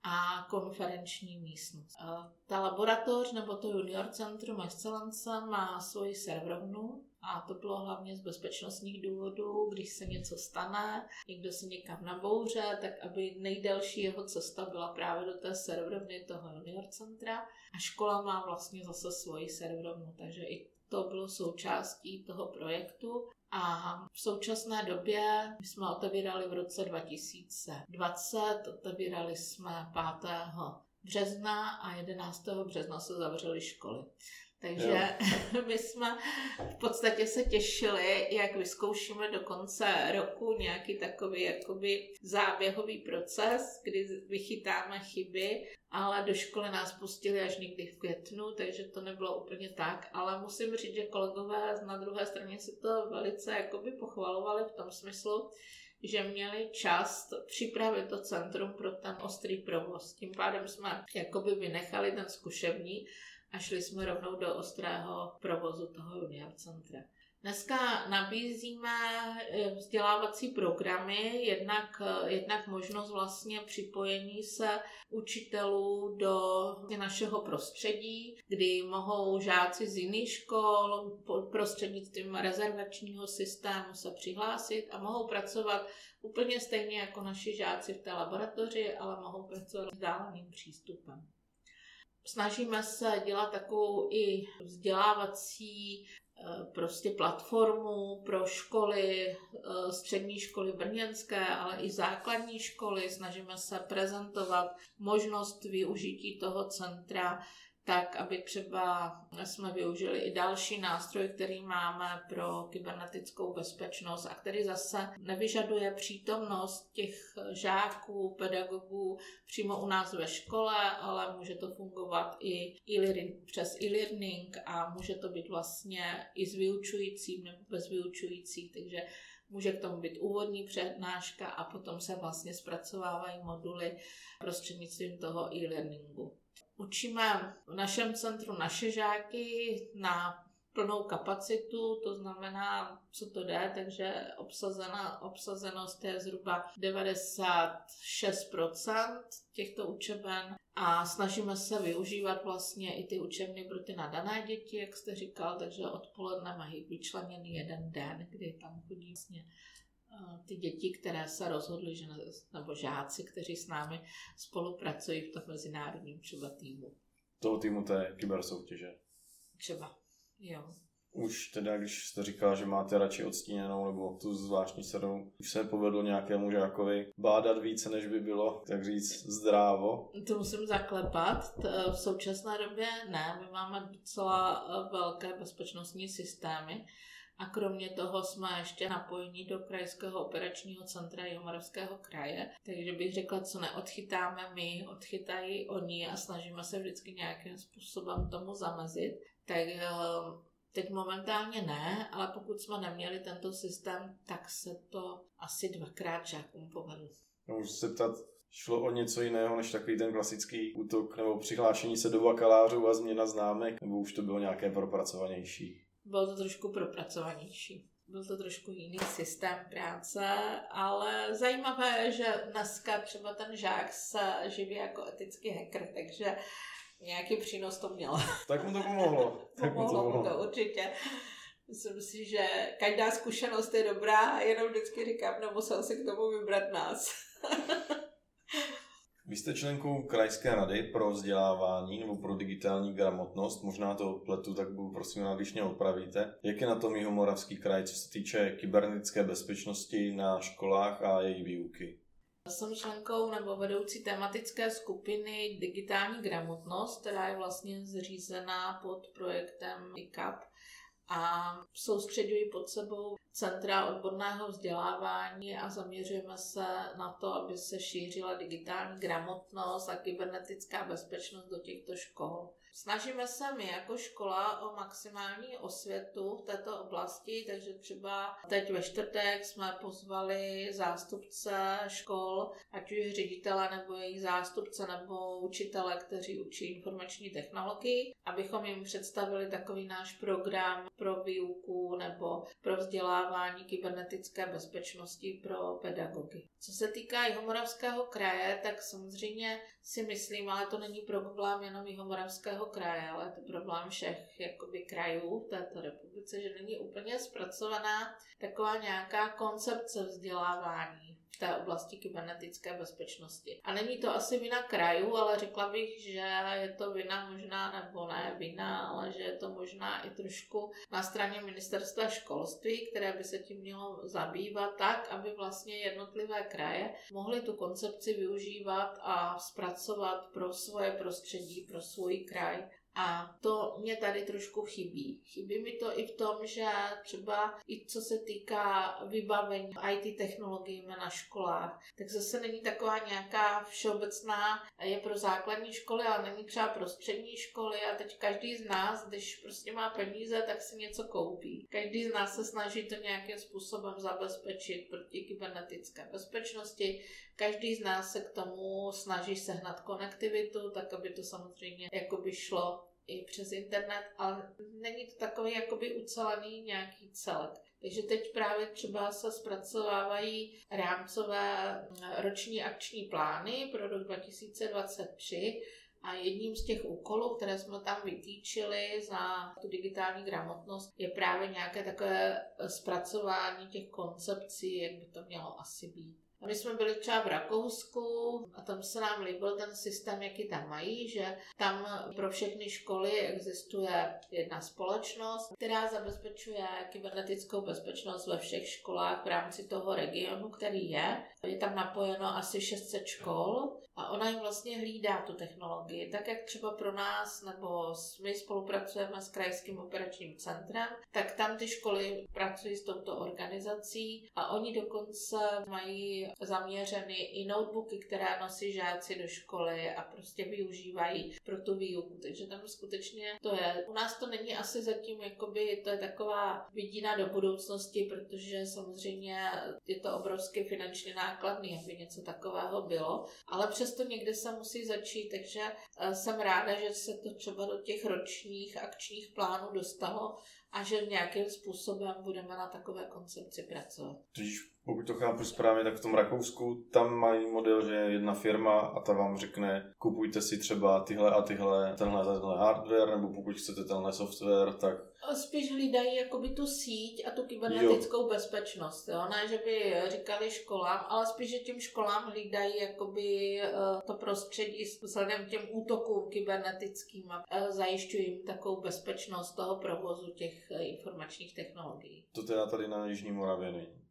a konferenční místnost. Eh, ta laboratoř nebo to Junior Centrum Excellence má svoji serverovnu, a to bylo hlavně z bezpečnostních důvodů, když se něco stane, někdo se někam nabouře, tak aby nejdelší jeho cesta byla právě do té serverovny toho junior centra. A škola má vlastně zase svoji serverovnu, takže i to bylo součástí toho projektu. A v současné době jsme otevírali v roce 2020, otevírali jsme 5. března a 11. března se zavřely školy. Takže jo. <laughs> my jsme v podstatě se těšili, jak vyzkoušíme do konce roku nějaký takový jakoby záběhový proces, kdy vychytáme chyby, ale do školy nás pustili až někdy v květnu, takže to nebylo úplně tak, ale musím říct, že kolegové na druhé straně si to velice jakoby pochvalovali v tom smyslu, že měli čas připravit to centrum pro ten ostrý provoz. Tím pádem jsme jakoby vynechali ten zkušební a šli jsme rovnou do ostrého provozu toho junior centra. Dneska nabízíme eh, vzdělávací programy, jednak, eh, jednak možnost vlastně připojení se učitelů do našeho prostředí, kdy mohou žáci z jiných škol prostřednictvím rezervačního systému se přihlásit a mohou pracovat úplně stejně jako naši žáci v té laboratoři, ale mohou pracovat vzdáleným přístupem. Snažíme se dělat takovou i vzdělávací eh, prostě platformu pro školy, eh, střední školy brněnské, ale i základní školy. Snažíme se prezentovat možnost využití toho centra tak aby třeba jsme využili i další nástroj, který máme pro kybernetickou bezpečnost a který zase nevyžaduje přítomnost těch žáků, pedagogů přímo u nás ve škole, ale může to fungovat i přes e-learning a může to být vlastně i s vyučujícím nebo bez vyučujících, takže Může k tomu být úvodní přednáška a potom se vlastně zpracovávají moduly prostřednictvím toho e-learningu. Učíme v našem centru naše žáky na plnou kapacitu, to znamená, co to jde, takže obsazena, obsazenost je zhruba 96% těchto učeben a snažíme se využívat vlastně i ty učebny pro ty nadané děti, jak jste říkal, takže odpoledne mají vyčleněný jeden den, kdy tam chodí vlastně ty děti, které se rozhodly, že ne, nebo žáci, kteří s námi spolupracují v tom mezinárodním třeba týmu. Toho týmu té kybersoutěže. Třeba, jo. Už teda, když jste říkal, že máte radši odstíněnou nebo tu zvláštní sedou, už se povedlo nějakému žákovi bádat více, než by bylo, tak říct, zdrávo? To musím zaklepat. V současné době ne, my máme docela eh, velké bezpečnostní systémy. A kromě toho jsme ještě napojení do krajského operačního centra Jihomoravského kraje, takže bych řekla, co neodchytáme my, odchytají oni a snažíme se vždycky nějakým způsobem tomu zamezit. Tak eh, Teď momentálně ne, ale pokud jsme neměli tento systém, tak se to asi dvakrát žákům povedlo. Můžu se ptat, šlo o něco jiného než takový ten klasický útok nebo přihlášení se do bakalářů a změna známek, nebo už to bylo nějaké propracovanější? Bylo to trošku propracovanější. Byl to trošku jiný systém práce, ale zajímavé je, že dneska třeba ten žák se živí jako etický hacker, takže nějaký přínos to mělo. <laughs> Tak mu to pomohlo. <laughs> pomohlo mu to určitě. Myslím si, že každá zkušenost je dobrá a jenom vždycky říkám, nemusel si k tomu vybrat nás. <laughs> Vy jste členkou Krajské rady pro vzdělávání nebo pro digitální gramotnost. Možná to pletu, tak budu prosím rád, když mě opravíte. Jak je na tom Jihomoravský kraj, co se týče kybernetické bezpečnosti na školách a její výuky? Jsem členkou nebo vedoucí tematické skupiny Digitální gramotnost, která je vlastně zřízená pod projektem ICAP a soustředují pod sebou centra odborného vzdělávání a zaměřujeme se na to, aby se šířila digitální gramotnost a kybernetická bezpečnost do těchto škol. Snažíme se my jako škola o maximální osvětu v této oblasti, takže třeba teď ve čtvrtek jsme pozvali zástupce škol, ať už ředitele nebo jejich zástupce nebo učitele, kteří učí informační technologii, abychom jim představili takový náš program pro výuku nebo pro vzdělávání kybernetické bezpečnosti pro pedagogy. Co se týká Jihomoravského kraje, tak samozřejmě si myslím, ale to není problém jenom Jihomoravského kraje, ale je to problém všech jakoby krajů v této republice, že není úplně zpracovaná taková nějaká koncepce vzdělávání v té oblasti kybernetické bezpečnosti. A není to asi vina krajů, ale řekla bych, že je to vina možná, nebo ne vina, ale že je to možná i trošku na straně ministerstva školství, které by se tím mělo zabývat tak, aby vlastně jednotlivé kraje mohly tu koncepci využívat a zpracovat pro svoje prostředí, pro svůj kraj a to mě tady trošku chybí. Chybí mi to i v tom, že třeba i co se týká vybavení IT technologií na školách, tak zase není taková nějaká všeobecná, je pro základní školy, ale není třeba pro střední školy a teď každý z nás, když prostě má peníze, tak si něco koupí. Každý z nás se snaží to nějakým způsobem zabezpečit proti kybernetické bezpečnosti, každý z nás se k tomu snaží sehnat konektivitu, tak aby to samozřejmě jakoby šlo i přes internet, ale není to takový jakoby ucelený nějaký celek. Takže teď právě třeba se zpracovávají rámcové roční akční plány pro rok 2023 a jedním z těch úkolů, které jsme tam vytýčili za tu digitální gramotnost, je právě nějaké takové zpracování těch koncepcí, jak by to mělo asi být. A my jsme byli třeba v Rakousku a tam se nám líbil ten systém, jaký tam mají, že tam pro všechny školy existuje jedna společnost, která zabezpečuje kybernetickou bezpečnost ve všech školách v rámci toho regionu, který je. Je tam napojeno asi 600 škol a ona jim vlastně hlídá tu technologii. Tak jak třeba pro nás, nebo my spolupracujeme s krajským operačním centrem, tak tam ty školy pracují s touto organizací a oni dokonce mají zaměřeny i notebooky, které nosí žáci do školy a prostě využívají pro tu výuku. Takže tam skutečně to je. U nás to není asi zatím, jakoby to je taková vidina do budoucnosti, protože samozřejmě je to obrovsky finančně nákladný, aby něco takového bylo, ale přesto někde se musí začít, takže eh, jsem ráda, že se to třeba do těch ročních akčních plánů dostalo a že nějakým způsobem budeme na takové koncepci pracovat. Tudíž pokud to chápu správně, tak v tom Rakousku tam mají model, že je jedna firma a ta vám řekne, kupujte si třeba tyhle a tyhle, tenhle, tenhle hardware, nebo pokud chcete tenhle software, tak... Spíš hlídají jakoby tu síť a tu kybernetickou jo. bezpečnost, jo? Ne, že by říkali školám, ale spíš, že těm školám hlídají jakoby eh, to prostředí vzhledem těm útokům kybernetickým a eh, zajišťují jim takovou bezpečnost toho provozu těch eh, informačních technologií. To teda tady na Jižní Moravě není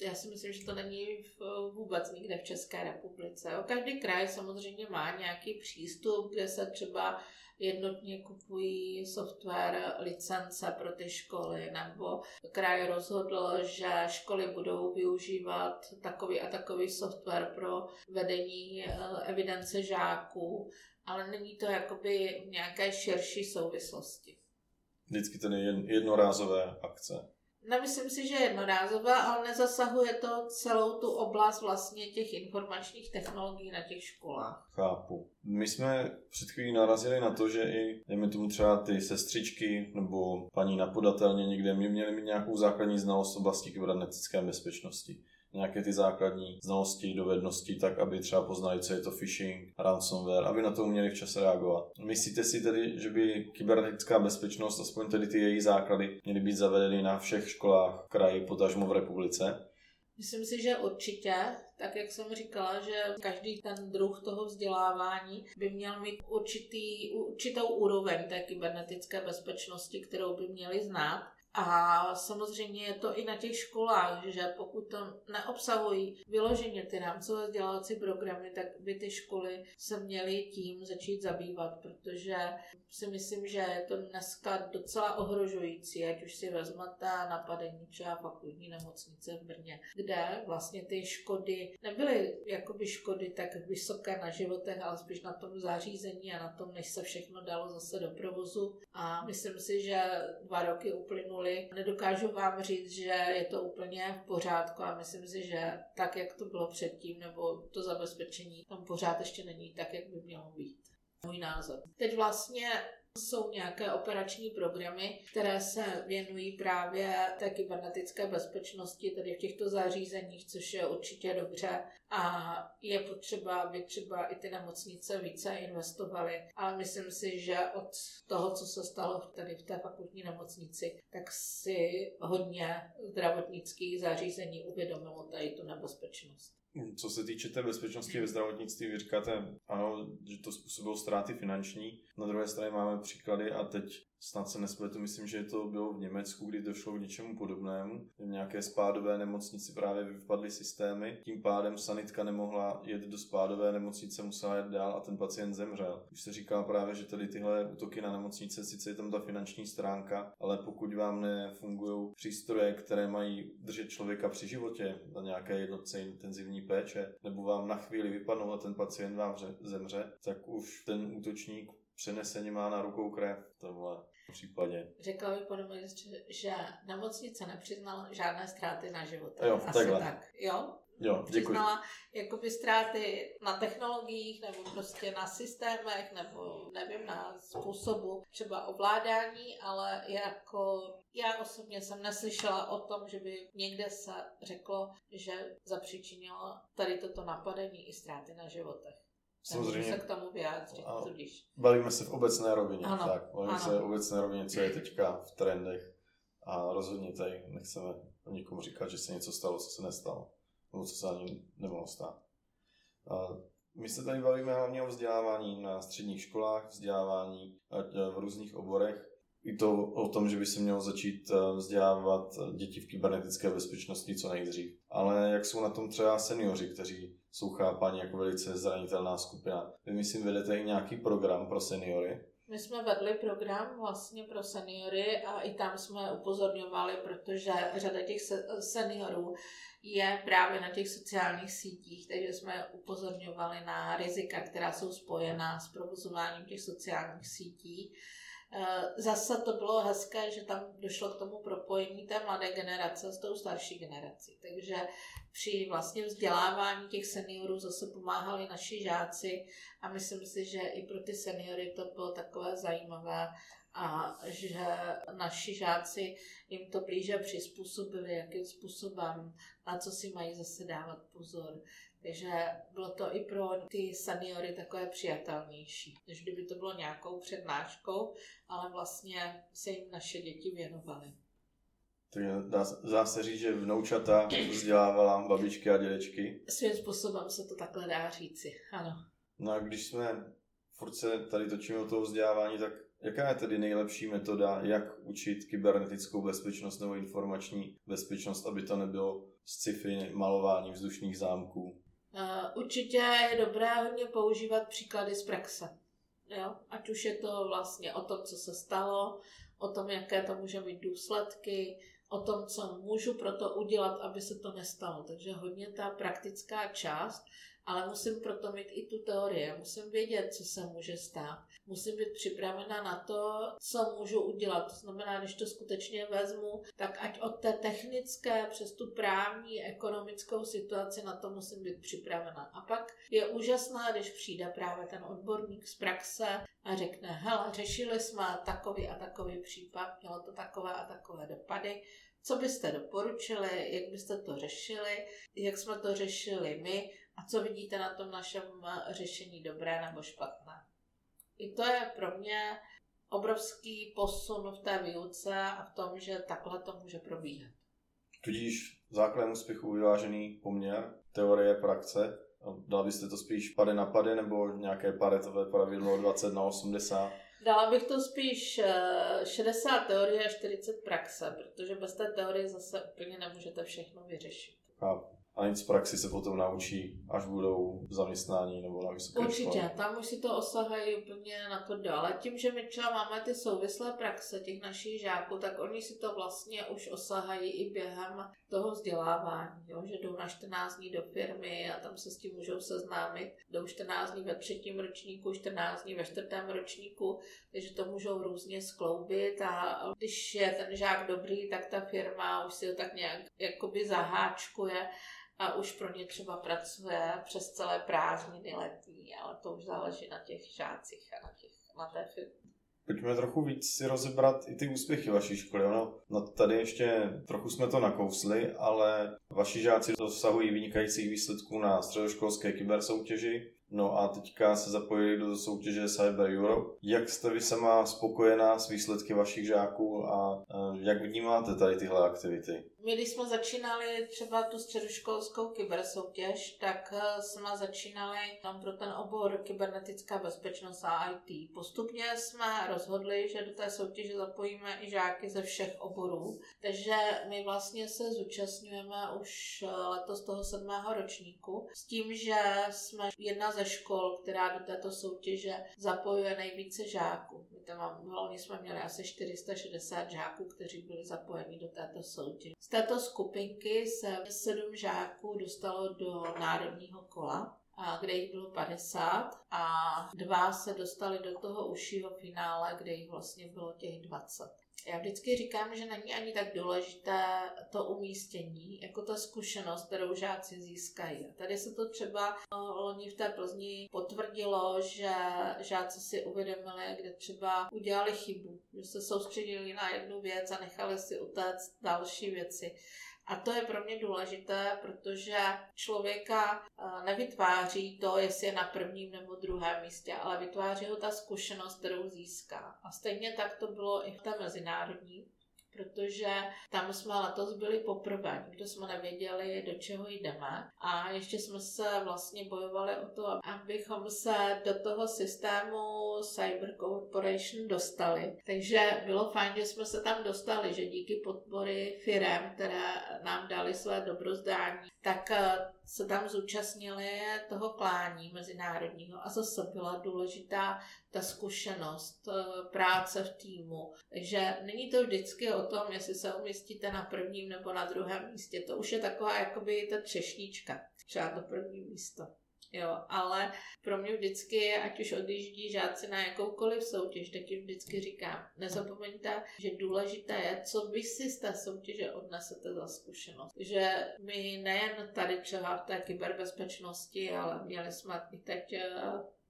já si myslím, že to není v, vůbec nikde v České republice. Každý kraj samozřejmě má nějaký přístup, kde se třeba jednotně kupují software, licence pro ty školy, nebo kraj rozhodl, že školy budou využívat takový a takový software pro vedení eh, evidence žáků, ale není to jakoby nějaké širší souvislosti. Vždycky to je jednorázové akce. Nemyslím si, že je jednorázová, ale nezasahuje to celou tu oblast vlastně těch informačních technologií na těch školách. Chápu. My jsme před chvílí narazili na to, že i, dejme tomu třeba ty sestřičky nebo paní na podatelně někde mě měly mít nějakou základní znalost oblasti kybernetické bezpečnosti nějaké ty základní znalosti, dovednosti, tak aby třeba poznali, co je to phishing, ransomware, aby na to uměli včas reagovat. Myslíte si tedy, že by kybernetická bezpečnost, aspoň tedy ty její základy, měly být zavedeny na všech školách v kraji, potažmo v republice? Myslím si, že určitě, tak jak jsem říkala, že každý ten druh toho vzdělávání by měl mít určitý, určitou úroveň té kybernetické bezpečnosti, kterou by měli znát. A samozřejmě je to i na těch školách, že pokud to neobsahují vyloženě ty rámcové vzdělávací programy, tak by ty školy se měly tím začít zabývat, protože si myslím, že je to dneska docela ohrožující, ať už si vezmete napadení třeba fakultní nemocnice v Brně, kde vlastně ty škody nebyly jakoby škody tak vysoké na životech, ale spíš na tom zařízení a na tom, než se všechno dalo zase do provozu. A myslím si, že dva roky uplynuly školy. Nedokážu vám říct, že je to úplně v pořádku a myslím si, že tak, jak to bylo předtím, nebo to zabezpečení tam pořád ještě není tak, jak by mělo být. Můj názor. Teď vlastně jsou nějaké operační programy, které se věnují právě té kybernetické bezpečnosti, tedy v těchto zařízeních, což je určitě dobře. A je potřeba, aby třeba i ty nemocnice více investovaly. Ale myslím si, že od toho, co se stalo tady v té fakultní nemocnici, tak si hodně zdravotnických zařízení uvědomilo tady tu nebezpečnost. Co se týče té bezpečnosti ve zdravotnictví, vy říkáte, ano, že to způsobilo ztráty finanční. Na druhé straně máme příklady a teď snad se nespletu, myslím, že to bylo v Německu, kdy došlo k něčemu podobnému. V nějaké spádové nemocnici právě vypadly systémy, tím pádem sanitka nemohla jet do spádové nemocnice, musela jet dál a ten pacient zemřel. Už se říká právě, že tady tyhle útoky na nemocnice, sice je tam ta finanční stránka, ale pokud vám nefungují přístroje, které mají držet člověka při životě na nějaké jednotce intenzivní péče, nebo vám na chvíli vypadnou a ten pacient vám zemře, tak už ten útočník přeneseně má na rukou krev v tomhle případě. Řekla bych podobně, že nemocnice nepřiznala žádné ztráty na životě. Jo, Asi takhle. tak. Jo? Jo, děkuji. Přiznala jakoby ztráty na technologiích nebo prostě na systémech nebo nevím, na způsobu třeba ovládání, ale jako já osobně jsem neslyšela o tom, že by někde se řeklo, že zapříčinilo tady toto napadení i ztráty na životech. Samozřejmě. se k tomu vyjádřit, tudíž. Bavíme se v obecné rovině, ano, tak. Bavíme ano. se v obecné rovině, co je teďka v trendech. A rozhodně tady nechceme nikomu říkat, že se něco stalo, co se nestalo. nebo co se ani nemohlo stát. My se tady bavíme hlavně o vzdělávání na středních školách, vzdělávání v různých oborech. I to o tom, že by se mělo začít eh, vzdělávat děti v kybernetické bezpečnosti co nejdřív. Ale jak jsou na tom třeba seniori, kteří jsou chápáni jako velice zranitelná skupina. Vy myslím vedete i nějaký program pro seniory? My jsme vedli program vlastně pro seniory a i tam jsme upozorňovali, protože řada těch seniorů je právě na těch sociálních sítích, takže jsme upozorňovali na rizika, která jsou spojená s provozováním těch sociálních sítí. E, zase to bylo hezké, že tam došlo k tomu propojení té mladé generace s tou starší generací. Takže při vlastně vzdělávání těch seniorů zase pomáhali naši žáci a myslím si, že i pro ty seniory to bylo takové zajímavé a že naši žáci jim to blíže přizpůsobili, jakým způsobem, na co si mají zase dávat pozor. Takže bylo to i pro ty seniory takové přijatelnější, než kdyby to bylo nějakou přednáškou, ale vlastně se jim naše děti věnovaly. Takže dá, dá se říct, že vnoučata vzdělávala babičky a dědečky? Svým způsobem se to takhle dá říci, ano. No a když jsme furt se tady točíme o toho vzdělávání, tak jaká je tedy nejlepší metoda, jak učit kybernetickou bezpečnost nebo informační bezpečnost, aby to nebylo sci-fi malování vzdušných zámků? Uh, určitě je dobré hodně používat příklady z praxe. Jo? Ať už je to vlastně o tom, co se stalo, o tom, jaké to může mít důsledky, o tom, co můžu pro to udělat, aby se to nestalo. Takže hodně ta praktická část, ale musím proto mít i tu teorii. Musím vědět, co se může stát. Musím být připravena na to, co můžu udělat. To znamená, když to skutečně vezmu, tak ať od té technické přes tu právní, ekonomickou situaci na to musím být připravena. A pak je úžasná, když přijde právě ten odborník z praxe a řekne, hele, řešili jsme takový a takový případ, mělo to takové a takové dopady, co byste doporučili, jak byste to řešili, jak jsme to řešili my a co vidíte na tom našem řešení dobré nebo špatné. I to je pro mě obrovský posun v té výuce a v tom, že takhle to může probíhat. Tudíž základem úspěchu vyvážený poměr, teorie, praxe. Dala byste to spíš pade na pade nebo nějaké paretové pravidlo 20 na 80? Dala bych to spíš 60 eh, teorie a 40 praxe, protože bez té teorie zase úplně nemůžete všechno vyřešit. Chápu a nic z praxi se potom naučí, až budou v zaměstnání nebo na vysoké Určitě, škole. tam už si to osahají úplně na to dál. Ale tím, že my třeba máme ty souvislé praxe těch našich žáků, tak oni si to vlastně už osahají i během toho vzdělávání, jo? že jdou na 14 dní do firmy a tam se s tím můžou seznámit. Jdou 14 dní ve třetím ročníku, 14 dní ve čtvrtém ročníku, takže to můžou různě skloubit a když je ten žák dobrý, tak ta firma už si ho tak nějak jakoby zaháčkuje a už pro ně třeba pracuje přes celé prázdniny letní, ale to už záleží na těch žácích a na, těch, na té firmě. Pojďme trochu víc si rozebrat i ty úspěchy vaší školy. Ono, no tady ještě trochu jsme to nakousli, ale vaši žáci dosahují vynikajících výsledků na středoškolské kybersoutěži. No a teďka se zapojili do soutěže Cyber Europe. Jak jste vy sama spokojená s výsledky vašich žáků a jak vnímáte tady tyhle aktivity? My, když jsme začínali třeba tu středoškolskou kybersoutěž, tak eh, jsme začínali tam pro ten obor kybernetická bezpečnost a IT. Postupně jsme rozhodli, že do té soutěže zapojíme i žáky ze všech oborů, takže my vlastně se zúčastňujeme už eh, letos toho sedmého ročníku s tím, že jsme jedna ze škol, která do této soutěže zapojuje nejvíce žáků. Tam v jsme měli asi 460 žáků, kteří byli zapojeni do této soutěže. Z této skupinky se sedm žáků dostalo do národního kola, kde jich bylo 50 a dva se dostali do toho užšího finále, kde jich vlastně bylo těch 20. Já vždycky říkám, že není ani tak důležité to umístění, jako ta zkušenost, kterou žáci získají. Tady se to třeba no, loni v té Plzni potvrdilo, že žáci si uvědomili, kde třeba udělali chybu, že se soustředili na jednu věc a nechali si utéct další věci. A to je pro mě důležité, protože člověka eh, nevytváří to, jestli je na prvním nebo druhém místě, ale vytváří ho ta zkušenost, kterou získá. A stejně tak to bylo i v té mezinárodní protože tam jsme letos byli poprvé, nikdo jsme nevěděli, do čeho jdeme a ještě jsme se vlastně bojovali o to, abychom se do toho systému Cyber Corporation dostali. Takže bylo fajn, že jsme se tam dostali, že díky podpory firem, které nám dali své dobrozdání, tak eh, se tam zúčastnili toho klání mezinárodního a zase byla důležitá ta zkušenost, eh, práce v týmu. Takže není to vždycky o tom, jestli se umístíte na prvním nebo na druhém místě. To už je taková jakoby ta třešnička, třeba to první místo. Jo, ale pro mě vždycky, ať už odjíždí žáci na jakoukoliv soutěž, tak jim vždycky říkám, nezapomeňte, že důležité je, co vy si z té soutěže odnesete za zkušenost. Že my nejen tady třeba v té kyberbezpečnosti, ale měli jsme i teď eh,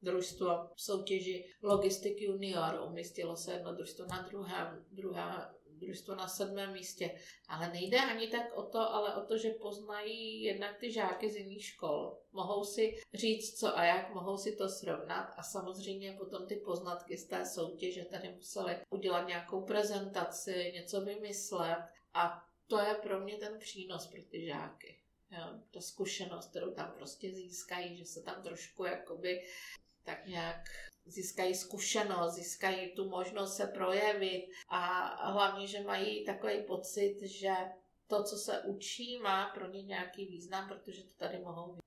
družstvo v soutěži Logistic Junior, umístilo se jedno družstvo na druhém, druhá družstvo na sedmém místě. Ale nejde ani tak o to, ale o to, že poznají jednak ty žáky z jiných škol. Mohou si říct, co a jak, mohou si to srovnat a samozřejmě potom ty poznatky z té soutěže tady museli udělat nějakou prezentaci, něco vymyslet a to je pro mě ten přínos pro ty žáky. Jo, ta zkušenost, kterou tam prostě získají, že se tam trošku jakoby tak nějak získají zkušenost, získají tu možnost se projevit a hlavně, že mají takový pocit, že to, co se učí, má pro ně nějaký význam, protože to tady mohou.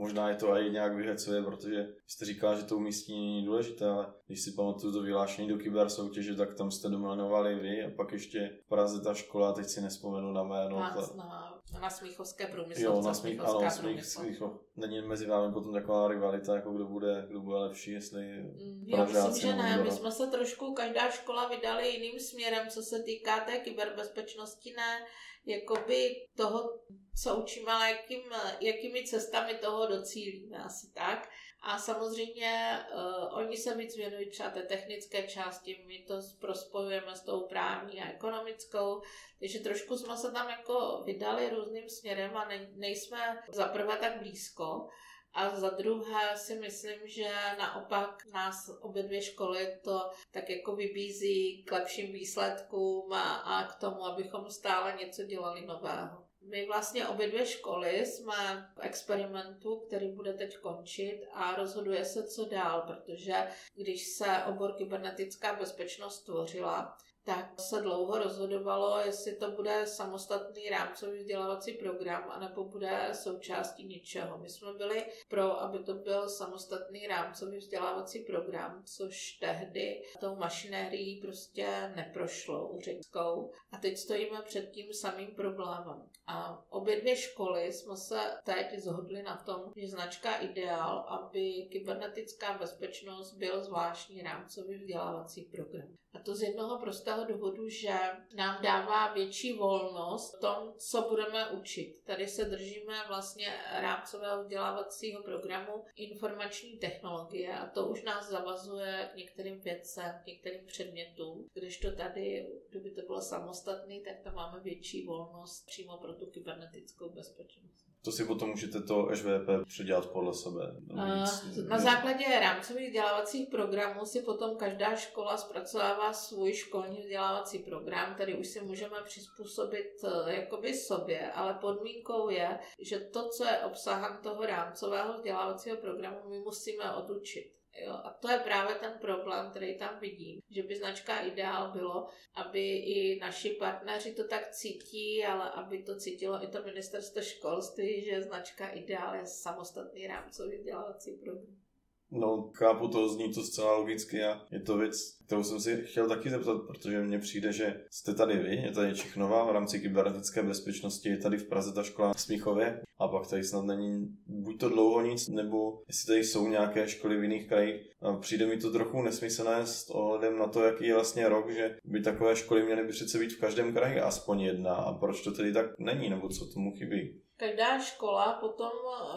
Možná je to i nějak vyhecuje, protože jste říkala, že to umístění není důležité, ale když si pamatuju to vyhlášení do kyber soutěže, tak tam jste dominovali vy a pak ještě v Praze ta škola, teď si nespomenu na jméno. Na, na, na Smíchovské průmysl. Jo, na Smích, ano, Smích, Smíchov. Není mezi vámi potom taková rivalita, jako kdo bude, kdo bude lepší, jestli mm, Já myslím, že ne. My jsme se trošku, každá škola vydali jiným směrem, co se týká té kyberbezpečnosti, ne jakoby toho, co učíme, ale jakým, jakými cestami toho docílíme, asi tak. A samozřejmě uh, oni se víc věnují třeba té technické části, my to prospojujeme s tou právní a ekonomickou, takže trošku jsme se tam jako vydali různým směrem a ne, nejsme zaprvé tak blízko, a za druhé si myslím, že naopak nás obě dvě školy to tak jako vybízí k lepším výsledkům a, a k tomu, abychom stále něco dělali nového. My vlastně obě dvě školy jsme v experimentu, který bude teď končit a rozhoduje se, co dál, protože když se obor kybernetická bezpečnost tvořila, tak se dlouho rozhodovalo, jestli to bude samostatný rámcový vzdělávací program, anebo bude součástí něčeho. My jsme byli pro, aby to byl samostatný rámcový vzdělávací program, což tehdy tou mašinérií prostě neprošlo úředskou. A teď stojíme před tím samým problémem. A obě dvě školy jsme se teď zhodli na tom, že značka Ideál, aby kybernetická bezpečnost byl zvláštní rámcový vzdělávací program. A to z jednoho prostého důvodu, že nám dává větší volnost v tom, co budeme učit. Tady se držíme vlastně rámcového vzdělávacího programu informační technologie a to už nás zavazuje k některým věcem, k některým předmětům, když to tady, kdyby to bylo samostatný, tak tam máme větší volnost přímo pro tu kybernetickou bezpečnost. To si potom můžete to SVP předělat podle sebe. Víc, na základě rámcových vzdělávacích programů si potom každá škola zpracovává svůj školní vzdělávací program, který už si můžeme přizpůsobit eh, jakoby sobě, ale podmínkou je, že to, co je obsahem toho rámcového vzdělávacího programu, my musíme odučit. Jo, a to je právě ten problém, který tam vidím, že by značka Ideál bylo, aby i naši partneři to tak cítí, ale aby to cítilo i to ministerstvo školství, že značka Ideál je samostatný rámcový vzdělávací program. No, chápu to, zní to zcela logicky a je to věc, kterou jsem si chtěl taky zeptat, protože mně přijde, že jste tady vy, je tady Čichnova v rámci kybernetické bezpečnosti, je tady v Praze ta škola v Smíchově a pak tady snad není buď to dlouho nic, nebo jestli tady jsou nějaké školy v jiných krajích. A přijde mi to trochu nesmyslné s ohledem na to, jaký je vlastně rok, že by takové školy měly by přece být v každém kraji aspoň jedna a proč to tedy tak není, nebo co tomu chybí. Každá škola potom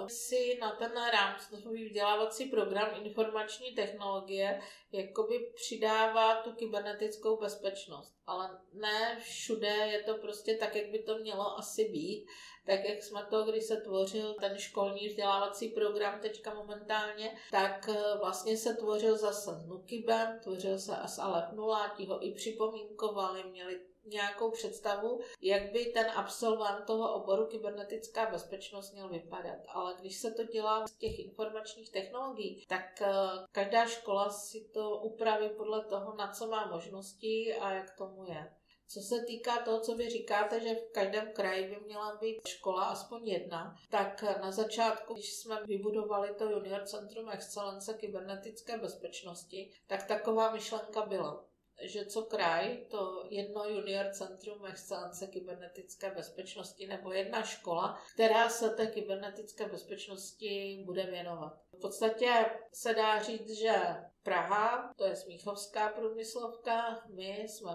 si na ten rámcový vzdělávací program informační technologie jakoby přidává tu kybernetickou bezpečnost. Ale ne všude je to prostě tak, jak by to mělo asi být. Tak jak jsme to, když se tvořil ten školní vzdělávací program teďka momentálně, tak eh, vlastně se tvořil zase Nukibem, tvořil se ale Nula, ti ho i připomínkovali, měli nějakou představu, jak by ten absolvent toho oboru kybernetická bezpečnost měl vypadat. Ale když se to dělá z těch informačních technologií, tak eh, každá škola si to upraví podle toho, na co má možnosti a jak tomu je. Co se týká toho, co vy říkáte, že v každém kraji by měla být škola aspoň jedna, tak na začátku, když jsme vybudovali to Junior Centrum Excelence kybernetické bezpečnosti, tak taková myšlenka byla že co kraj, to jedno junior centrum excelence kybernetické bezpečnosti nebo jedna škola, která se té kybernetické bezpečnosti bude věnovat. V podstatě se dá říct, že Praha, to je Smíchovská průmyslovka, my jsme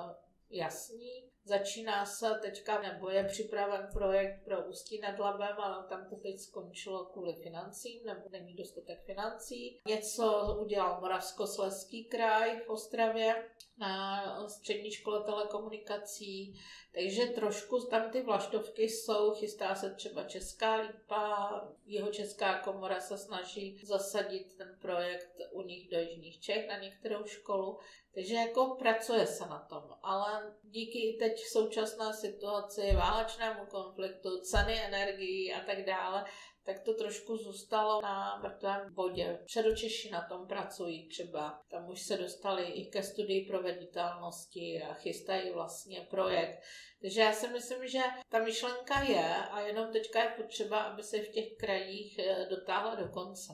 jasní. Začíná se teďka, nebo je připraven projekt pro Ústí nad Labem, ale tam to teď skončilo kvůli financím, nebo není dostatek financí. Něco udělal Moravskoslezský kraj v Ostravě na střední škole telekomunikací, takže trošku tam ty vlaštovky jsou, chystá se třeba Česká lípa, jeho Česká komora se snaží zasadit ten projekt u nich do Jižních Čech na některou školu, takže jako pracuje se na tom, ale díky teď v současné situaci, válečnému konfliktu, ceny energií a tak dále, tak to trošku zůstalo na mrtvém bodě. Předočeši na tom pracují třeba. Tam už se dostali i ke studii proveditelnosti a chystají vlastně projekt. Takže já si myslím, že ta myšlenka je a jenom teďka je potřeba, aby se v těch krajích eh, dotáhla do konce.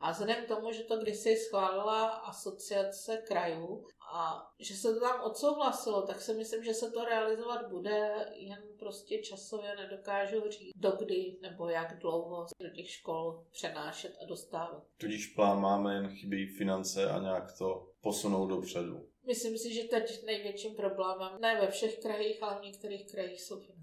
A vzhledem k tomu, že to kdysi schválila asociace krajů a že se to tam odsouhlasilo, tak si myslím, že se to realizovat bude, jen prostě časově nedokážu říct, dokdy nebo jak dlouho do těch škol přenášet a dostávat. Tudíž plán máme, jen chybí finance a nějak to posunout dopředu. Myslím si, že teď největším problémem, ne ve všech krajích, ale v některých krajích jsou finance.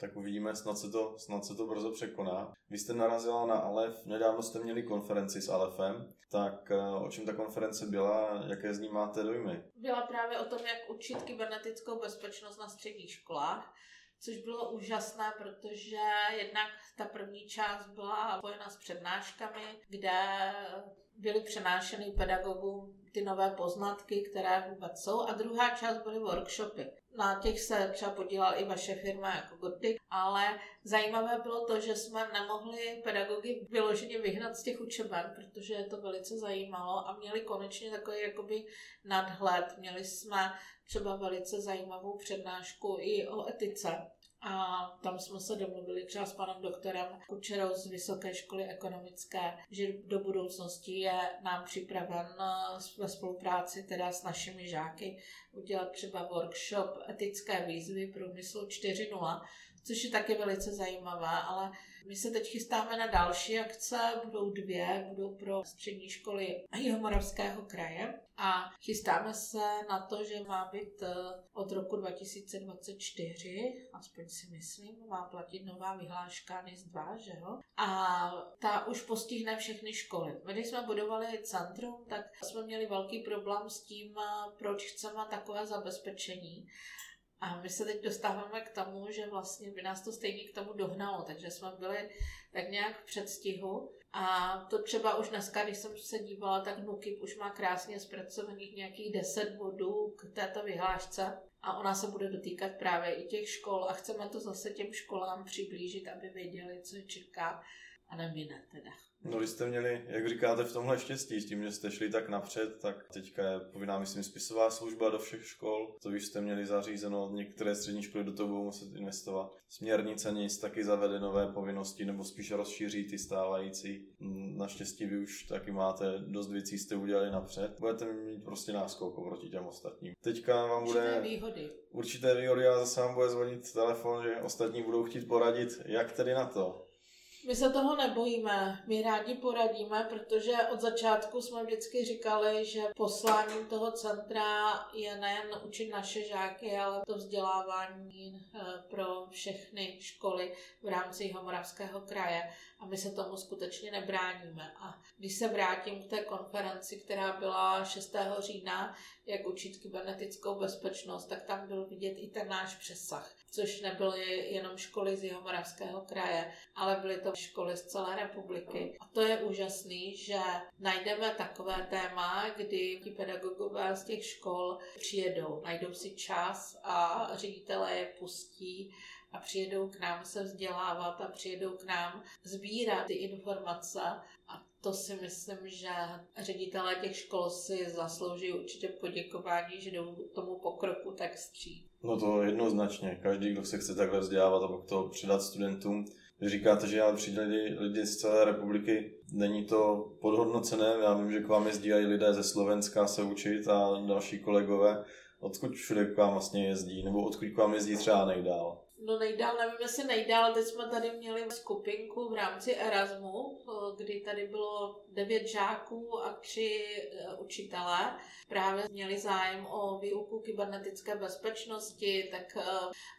Tak uvidíme, snad se to, snad se to brzo překoná. Vy jste narazila na Alef, nedávno jste měli konferenci s Alefem, tak eh, o čem ta konference byla, jaké z ní máte dojmy? Byla právě o tom, jak učit kybernetickou bezpečnost na středních školách což bylo úžasné, protože jednak ta první část byla spojena s přednáškami, kde byly přenášeny pedagogům ty nové poznatky, které vůbec jsou. A druhá část byly workshopy. Na těch se třeba podílala i vaše firma jako Gotik, ale zajímavé bylo to, že jsme nemohli pedagogy vyloženě vyhnat z těch učeben, protože je to velice zajímalo a měli konečně takový jakoby nadhled. Měli jsme třeba velice zajímavou přednášku i o etice a tam jsme se domluvili třeba s panem doktorem Kučerou z Vysoké školy ekonomické, že do budoucnosti je nám připraven eh, ve spolupráci teda s našimi žáky udělat třeba workshop etické výzvy průmyslu 4.0, což je taky velice zajímavé, ale my se teď chystáme na další akce, budou dvě, budou pro střední školy Jihomoravského kraje a chystáme se na to, že má být eh, od roku 2024, aspoň si myslím, má platit nová vyhláška NIS 2, že jo? A ta už postihne všechny školy. Když jsme budovali centrum, tak jsme měli velký problém s tím, eh, proč chceme takové zabezpečení. A my se teď dostáváme k tomu, že vlastně by nás to stejně k tomu dohnalo, takže jsme byli tak nějak v předstihu. A to třeba už dneska, když jsem se dívala, tak NUKIP už má krásně zpracovaných nějakých 10 bodů k této vyhlášce a ona se bude dotýkat právě i těch škol a chceme to zase těm školám přiblížit, aby věděli, co je čeká a nemine teda. No vy jste měli, jak říkáte, v tomhle štěstí, s tím, že jste šli tak napřed, tak teďka je povinná, myslím, spisová služba do všech škol, to už jste měli zařízeno, některé střední školy do toho budou muset investovat. Směrnice nic taky zavede nové povinnosti, nebo spíš rozšíří ty stávající. Naštěstí vy už taky máte dost věcí, jste udělali napřed. Budete mít prostě náskok oproti těm ostatním. Teďka vám bude... Určité výhody. Určité výhody a zase vám bude zvonit telefon, že ostatní budou chtít poradit, jak tedy na to. My se toho nebojíme, my rádi poradíme, protože od začátku jsme vždycky říkali, že posláním toho centra je nejen učit naše žáky, ale to vzdělávání eh, pro všechny školy v rámci Jihomoravského kraje. a my se tomu skutečně nebráníme. A když se vrátím k té konferenci, která byla 6. října, jak učit kybernetickou bezpečnost, tak tam byl vidět i ten náš přesah, což nebyly jenom školy z Jihomoravského kraje, ale byly to školy z celé republiky. A to je úžasný, že najdeme takové téma, kdy ti pedagogové z těch škol přijedou, najdou si čas a ředitelé je pustí a přijedou k nám se vzdělávat a přijedou k nám sbírat ty informace a to si myslím, že ředitelé těch škol si zaslouží určitě poděkování, že jdou tomu pokroku tak stří. No to jednoznačně. Každý, kdo se chce takhle vzdělávat a pak to předat studentům, vy říkáte, že já přijde lidi, lidi z celé republiky, není to podhodnocené, já vím, že k vám jezdí i lidé ze Slovenska se učit a další kolegové. Odkud všude k vám vlastně jezdí, nebo odkud k vám jezdí třeba nejdál? No nejdál, nevím jestli nejdál, teď jsme tady měli skupinku v rámci Erasmu, kdy tady bylo devět žáků a tři e, učitelé. Právě měli zájem o výuku kybernetické bezpečnosti, tak e,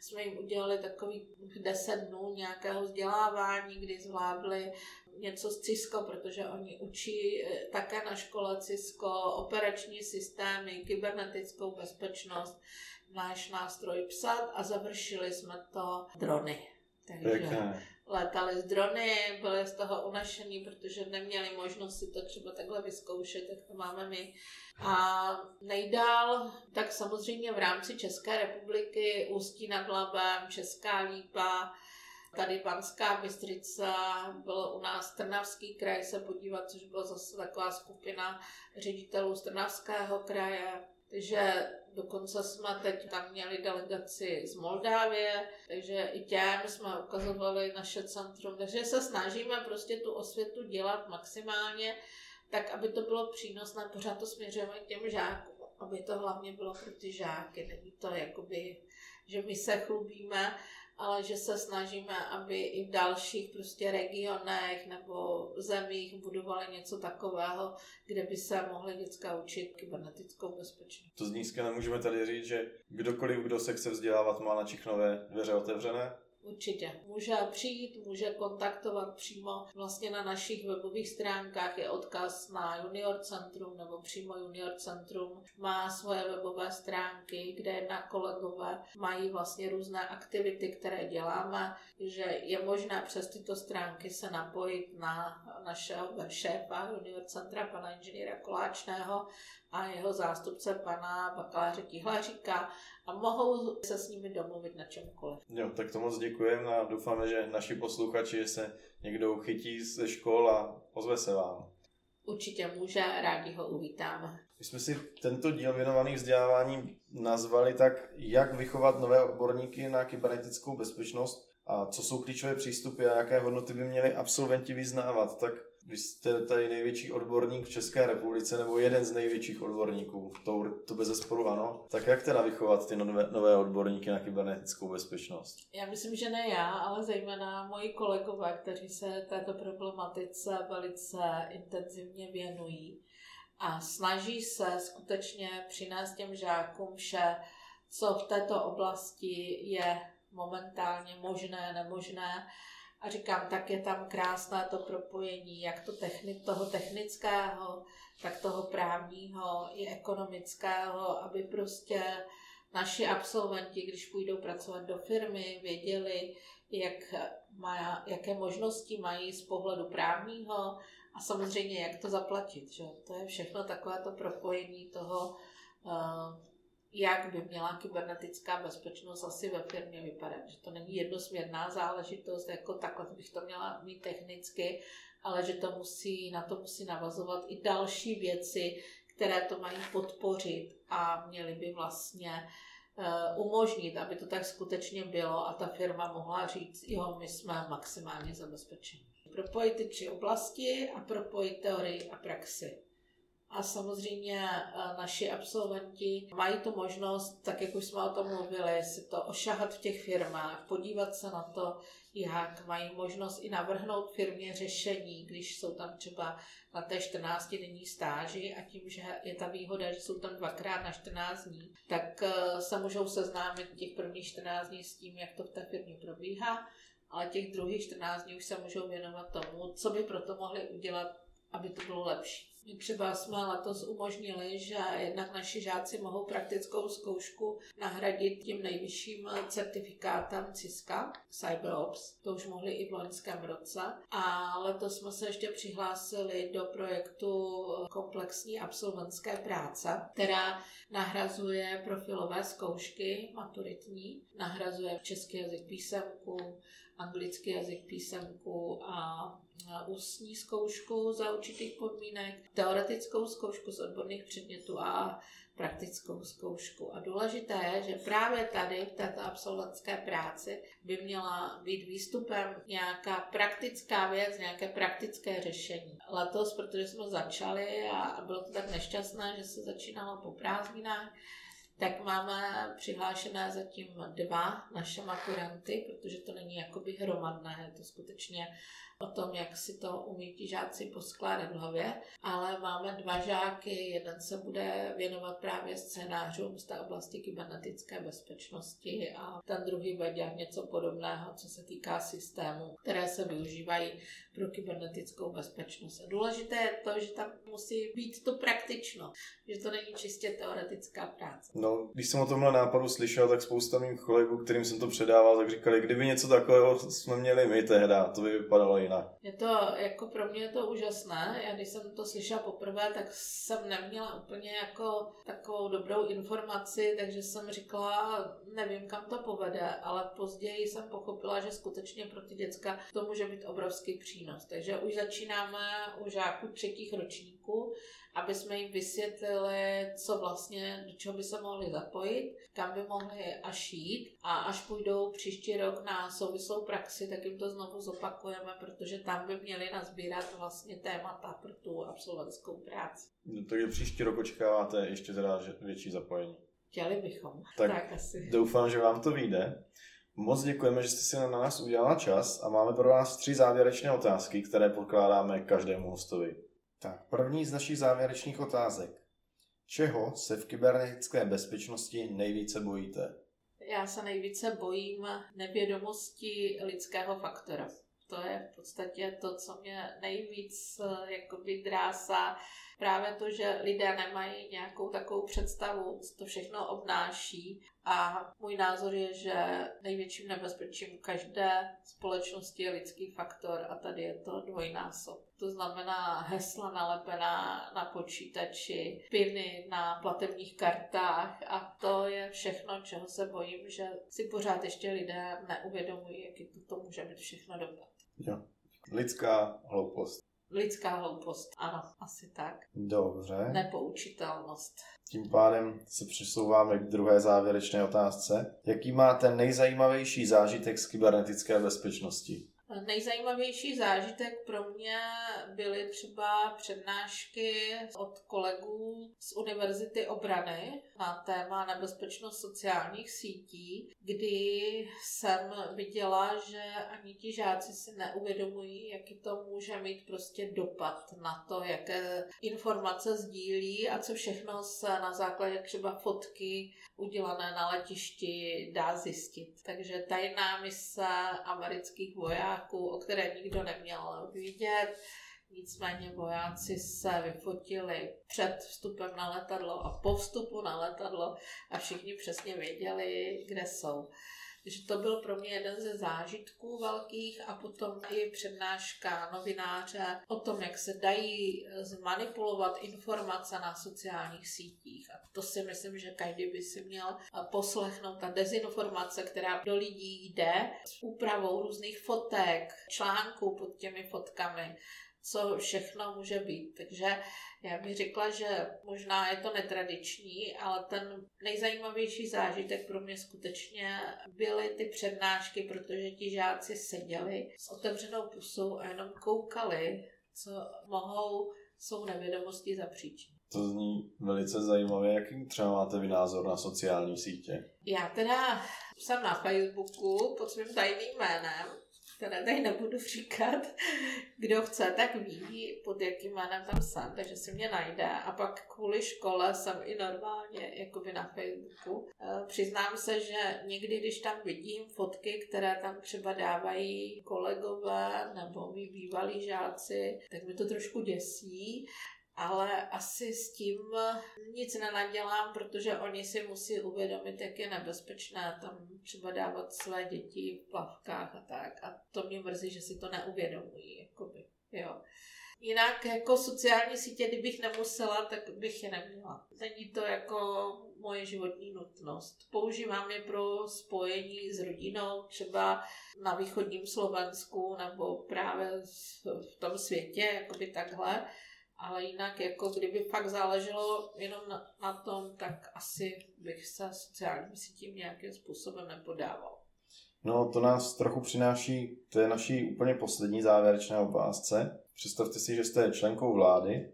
jsme jim udělali takový deset dnů nějakého vzdělávání, kdy zvládli něco z Cisco, protože oni učí také na škole Cisco operační systémy, kybernetickou bezpečnost, náš nástroj psat a završili jsme to drony. Takže letali z drony, byli z toho unašení, protože neměli možnost si to třeba takhle vyzkoušet, jak to máme my. A nejdál, tak samozřejmě v rámci České republiky Ústí nad Labem, Česká Lípa, tady Banská Bystrica, bylo u nás Trnavský kraj se podívat, což byla zase taková skupina ředitelů z Trnavského kraje, takže dokonce jsme teď tam měli delegaci z Moldávie, takže i těm jsme ukazovali naše centrum. Takže se snažíme prostě tu osvětu dělat maximálně, tak aby to bylo přínosné, pořád to směřujeme k těm žákům, aby to hlavně bylo pro ty žáky. Není to jakoby, že my se chlubíme, ale že se snažíme, aby i v dalších prostě regionech nebo zemích budovali něco takového, kde by se mohly děcka učit kybernetickou bezpečnost. To z nízka nemůžeme tady říct, že kdokoliv, kdo se chce vzdělávat, má na Čichnové dveře otevřené? Určitě. Může přijít, může kontaktovat přímo vlastně na našich webových stránkách. Je odkaz na Junior Centrum nebo přímo Junior Centrum. Má svoje webové stránky, kde na kolegové mají vlastně různé aktivity, které děláme, že je možné přes tyto stránky se napojit na našeho šéfa Junior Centra, pana inženýra Koláčného a jeho zástupce pana bakaláře Tihlaříka a mohou se s nimi domluvit na čemkoliv. Jo, tak to moc děkujeme a doufáme, že naši posluchači se někdo chytí ze škol a ozve se vám. Určitě může, rádi ho uvítáme. My jsme si tento díl věnovaný vzdělávání nazvali tak, jak vychovat nové odborníky na kybernetickou bezpečnost a co jsou klíčové přístupy a jaké hodnoty by měli absolventi vyznávat. Tak vy jste tady největší odborník v České republice, nebo jeden z největších odborníků, to, to bez zesporu ano. Tak jak teda vychovat ty nové, nové odborníky na kybernetickou bezpečnost? Já myslím, že ne já, ale zejména moji kolegové, kteří se této problematice velice intenzivně věnují a snaží se skutečně přinést těm žákům vše, co v této oblasti je momentálně možné, nemožné a říkám, tak je tam krásné to propojení, jak to techni- toho technického, tak toho právního i ekonomického, aby prostě naši absolventi, když půjdou pracovat do firmy, věděli, jak má, jaké možnosti mají z pohledu právního a samozřejmě jak to zaplatit. Že? To je všechno takové to propojení toho uh, jak by měla kybernetická bezpečnost asi ve firmě vypadat. Že to není jednosměrná záležitost, jako takhle bych to měla mít technicky, ale že to musí, na to musí navazovat i další věci, které to mají podpořit a měly by vlastně uh, umožnit, aby to tak skutečně bylo a ta firma mohla říct, jo, my jsme maximálně zabezpečeni. Propojit ty tři oblasti a propojit teorii a praxi. A samozřejmě eh, naši absolventi mají tu možnost, tak jak už jsme o tom mluvili, si to ošahat v těch firmách, podívat se na to, jak mají možnost i navrhnout firmě řešení, když jsou tam třeba na té 14 denní stáži a tím, že je ta výhoda, že jsou tam dvakrát na 14 dní, tak eh, se můžou seznámit těch prvních 14 dní s tím, jak to v té firmě probíhá ale těch druhých 14 dní už se můžou věnovat tomu, co by proto mohli udělat, aby to bylo lepší. My třeba jsme letos umožnili, že jednak naši žáci mohou praktickou zkoušku nahradit tím nejvyšším certifikátem CISCA, CyberOps. To už mohli i v loňském roce. A letos jsme se ještě přihlásili do projektu komplexní absolventské práce, která nahrazuje profilové zkoušky maturitní, nahrazuje český jazyk písemku, anglický jazyk písemku a ústní zkoušku za určitých podmínek, teoretickou zkoušku z odborných předmětů a praktickou zkoušku. A důležité je, že právě tady v této absolventské práci by měla být výstupem nějaká praktická věc, nějaké praktické řešení. Letos, protože jsme začali a bylo to tak nešťastné, že se začínalo po prázdninách, tak máme přihlášené zatím dva naše maturanty, protože to není jakoby hromadné, je to skutečně o tom, jak si to umí ti žáci poskládat v hlavě, ale máme dva žáky, jeden se bude věnovat právě scénářům z té oblasti kybernetické bezpečnosti a ten druhý bude dělat něco podobného, co se týká systémů, které se využívají pro kybernetickou bezpečnost. A důležité je to, že tam musí být to praktično, že to není čistě teoretická práce. No, když jsem o tomhle nápadu slyšel, tak spousta mých kolegů, kterým jsem to předával, tak říkali, kdyby něco takového jsme měli my tehda, to by vypadalo jinak. Je to, jako pro mě je to úžasné. Já když jsem to slyšela poprvé, tak jsem neměla úplně jako takovou dobrou informaci, takže jsem říkala, nevím, kam to povede, ale později jsem pochopila, že skutečně pro ty děcka to může být obrovský přínos. Takže už začínáme u žáků třetích ročníků aby jsme jim vysvětlili, co vlastně, do čeho by se mohli zapojit, kam by mohli až jít a až půjdou příští rok na souvislou praxi, tak jim to znovu zopakujeme, protože tam by měli nazbírat vlastně témata pro tu absolventskou práci. No, takže příští rok očekáváte ještě teda větší zapojení. Chtěli bychom. Tak, tak asi. doufám, že vám to vyjde. Moc děkujeme, že jste si na nás udělala čas a máme pro vás tři závěrečné otázky, které pokládáme každému hostovi. Tak, první z našich závěrečných otázek. Čeho se v kybernetické bezpečnosti nejvíce bojíte? Já se nejvíce bojím nevědomosti lidského faktora. To je v podstatě to, co mě nejvíc eh, jakoby drásá. Právě to, že lidé nemají nějakou takovou představu, co to všechno obnáší. A můj názor je, že největším nebezpečím každé společnosti je lidský faktor a tady je to dvojnásob. To znamená hesla nalepená na počítači, piny na platebních kartách a to je všechno, čeho se bojím, že si pořád ještě lidé neuvědomují, jaký to, to může být všechno dopad. Jo. Lidská hloupost. Lidská hloupost, ano, asi tak. Dobře. Nepoučitelnost. Tím pádem se přesouváme k druhé závěrečné otázce. Jaký máte nejzajímavější zážitek z kybernetické bezpečnosti? Nejzajímavější zážitek pro mě byly třeba přednášky od kolegů z Univerzity obrany na téma nebezpečnost sociálních sítí, kdy jsem viděla, že ani ti žáci si neuvědomují, jaký to může mít prostě dopad na to, jaké informace sdílí a co všechno se na základě třeba fotky udělané na letišti dá zjistit. Takže tajná mise amerických vojáků, o které nikdo neměl vidět, Nicméně vojáci se vyfotili před vstupem na letadlo a po vstupu na letadlo a všichni přesně věděli, kde jsou. Takže to byl pro mě jeden ze zážitků velkých a potom i přednáška novináře o tom, jak se dají zmanipulovat informace na sociálních sítích. A to si myslím, že každý by si měl poslechnout ta dezinformace, která do lidí jde s úpravou různých fotek, článků pod těmi fotkami co všechno může být. Takže já bych řekla, že možná je to netradiční, ale ten nejzajímavější zážitek pro mě skutečně byly ty přednášky, protože ti žáci seděli s otevřenou pusou a jenom koukali, co mohou svou nevědomostí zapříčinit. To zní velice zajímavé. Jaký třeba máte vy názor na sociální sítě? Já teda jsem na Facebooku pod svým tajným jménem které tady nebudu říkat. Kdo chce, tak ví, pod jakým jménem tam jsem, takže si mě najde. A pak kvůli škole jsem i normálně jakoby na Facebooku. E, přiznám se, že někdy, když tam vidím fotky, které tam třeba dávají kolegové nebo mý bývalí žáci, tak mi to trošku děsí ale asi s tím nic nenadělám, protože oni si musí uvědomit, jak je nebezpečné tam třeba dávat své děti v plavkách a tak. A to mě mrzí, že si to neuvědomují. Jakoby. Jo. Jinak jako sociální sítě, kdybych nemusela, tak bych je neměla. Není to jako moje životní nutnost. Používám je pro spojení s rodinou, třeba na východním Slovensku nebo právě v tom světě, jakoby takhle ale jinak, jako kdyby fakt záleželo jenom na, na tom, tak asi bych se sociálním sítím nějakým způsobem nepodával. No, to nás trochu přináší k té naší úplně poslední závěrečné otázce. Představte si, že jste členkou vlády.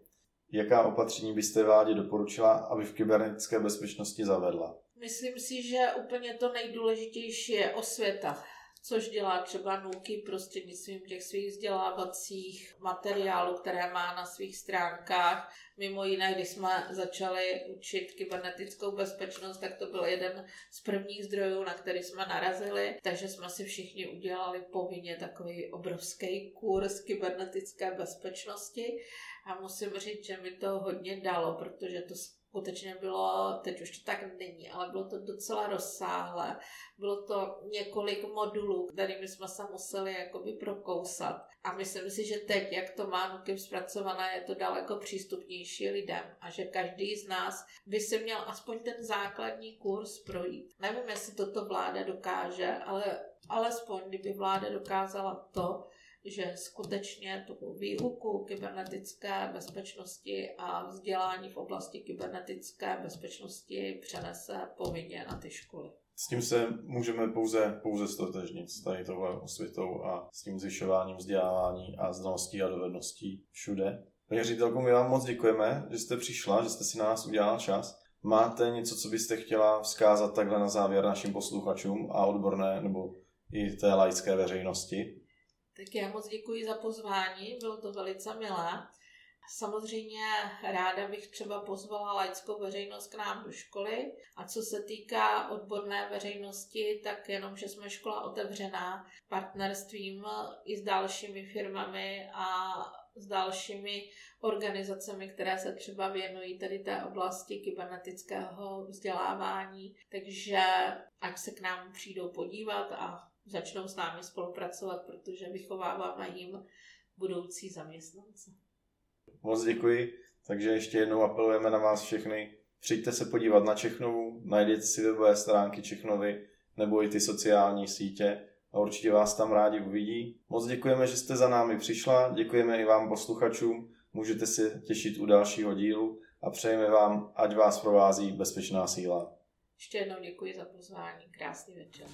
Jaká opatření byste vládě doporučila, aby v kybernetické bezpečnosti zavedla? Myslím si, že úplně to nejdůležitější je osvěta což dělá třeba Nuky prostřednictvím těch svých vzdělávacích materiálů, které má na svých stránkách. Mimo jiné, když jsme začali učit kybernetickou bezpečnost, tak to byl jeden z prvních zdrojů, na který jsme narazili, takže jsme si všichni udělali povinně takový obrovský kurz kybernetické bezpečnosti a musím říct, že mi to hodně dalo, protože to skutečně bylo, teď už to tak není, ale bylo to docela rozsáhlé. Bylo to několik modulů, kterými jsme se museli jakoby prokousat. A myslím si, že teď, jak to má Nukem zpracované, je to daleko přístupnější lidem a že každý z nás by si měl aspoň ten základní kurz projít. Nevím, jestli toto vláda dokáže, ale alespoň kdyby vláda dokázala to, že skutečně tu výuku kybernetické bezpečnosti a vzdělání v oblasti kybernetické bezpečnosti přenese povinně na ty školy. S tím se můžeme pouze, pouze stotožnit s tady tohle osvětou a s tím zvyšováním vzdělávání a znalostí a dovedností všude. Paní ředitelko, my vám moc děkujeme, že jste přišla, že jste si na nás udělala čas. Máte něco, co byste chtěla vzkázat takhle na závěr našim posluchačům a odborné nebo i té laické veřejnosti? Tak já moc děkuji za pozvání, bylo to velice milé. Samozřejmě ráda bych třeba pozvala laickou veřejnost k nám do školy. A co se týká odborné veřejnosti, tak jenom, že jsme škola otevřená partnerstvím i s dalšími firmami a s dalšími organizacemi, které se třeba věnují tady té oblasti kybernetického vzdělávání. Takže ať se k nám přijdou podívat a začnou s námi spolupracovat, protože vychováváme jim budoucí zaměstnance. Moc děkuji, takže ještě jednou apelujeme na vás všechny. Přijďte se podívat na Čechnovu, najděte si webové stránky Čechnovy nebo i ty sociální sítě a určitě vás tam rádi uvidí. Moc děkujeme, že jste za námi přišla, děkujeme i vám posluchačům, můžete se těšit u dalšího dílu a přejeme vám, ať vás provází bezpečná síla. Ještě jednou děkuji za pozvání. Krásný večer.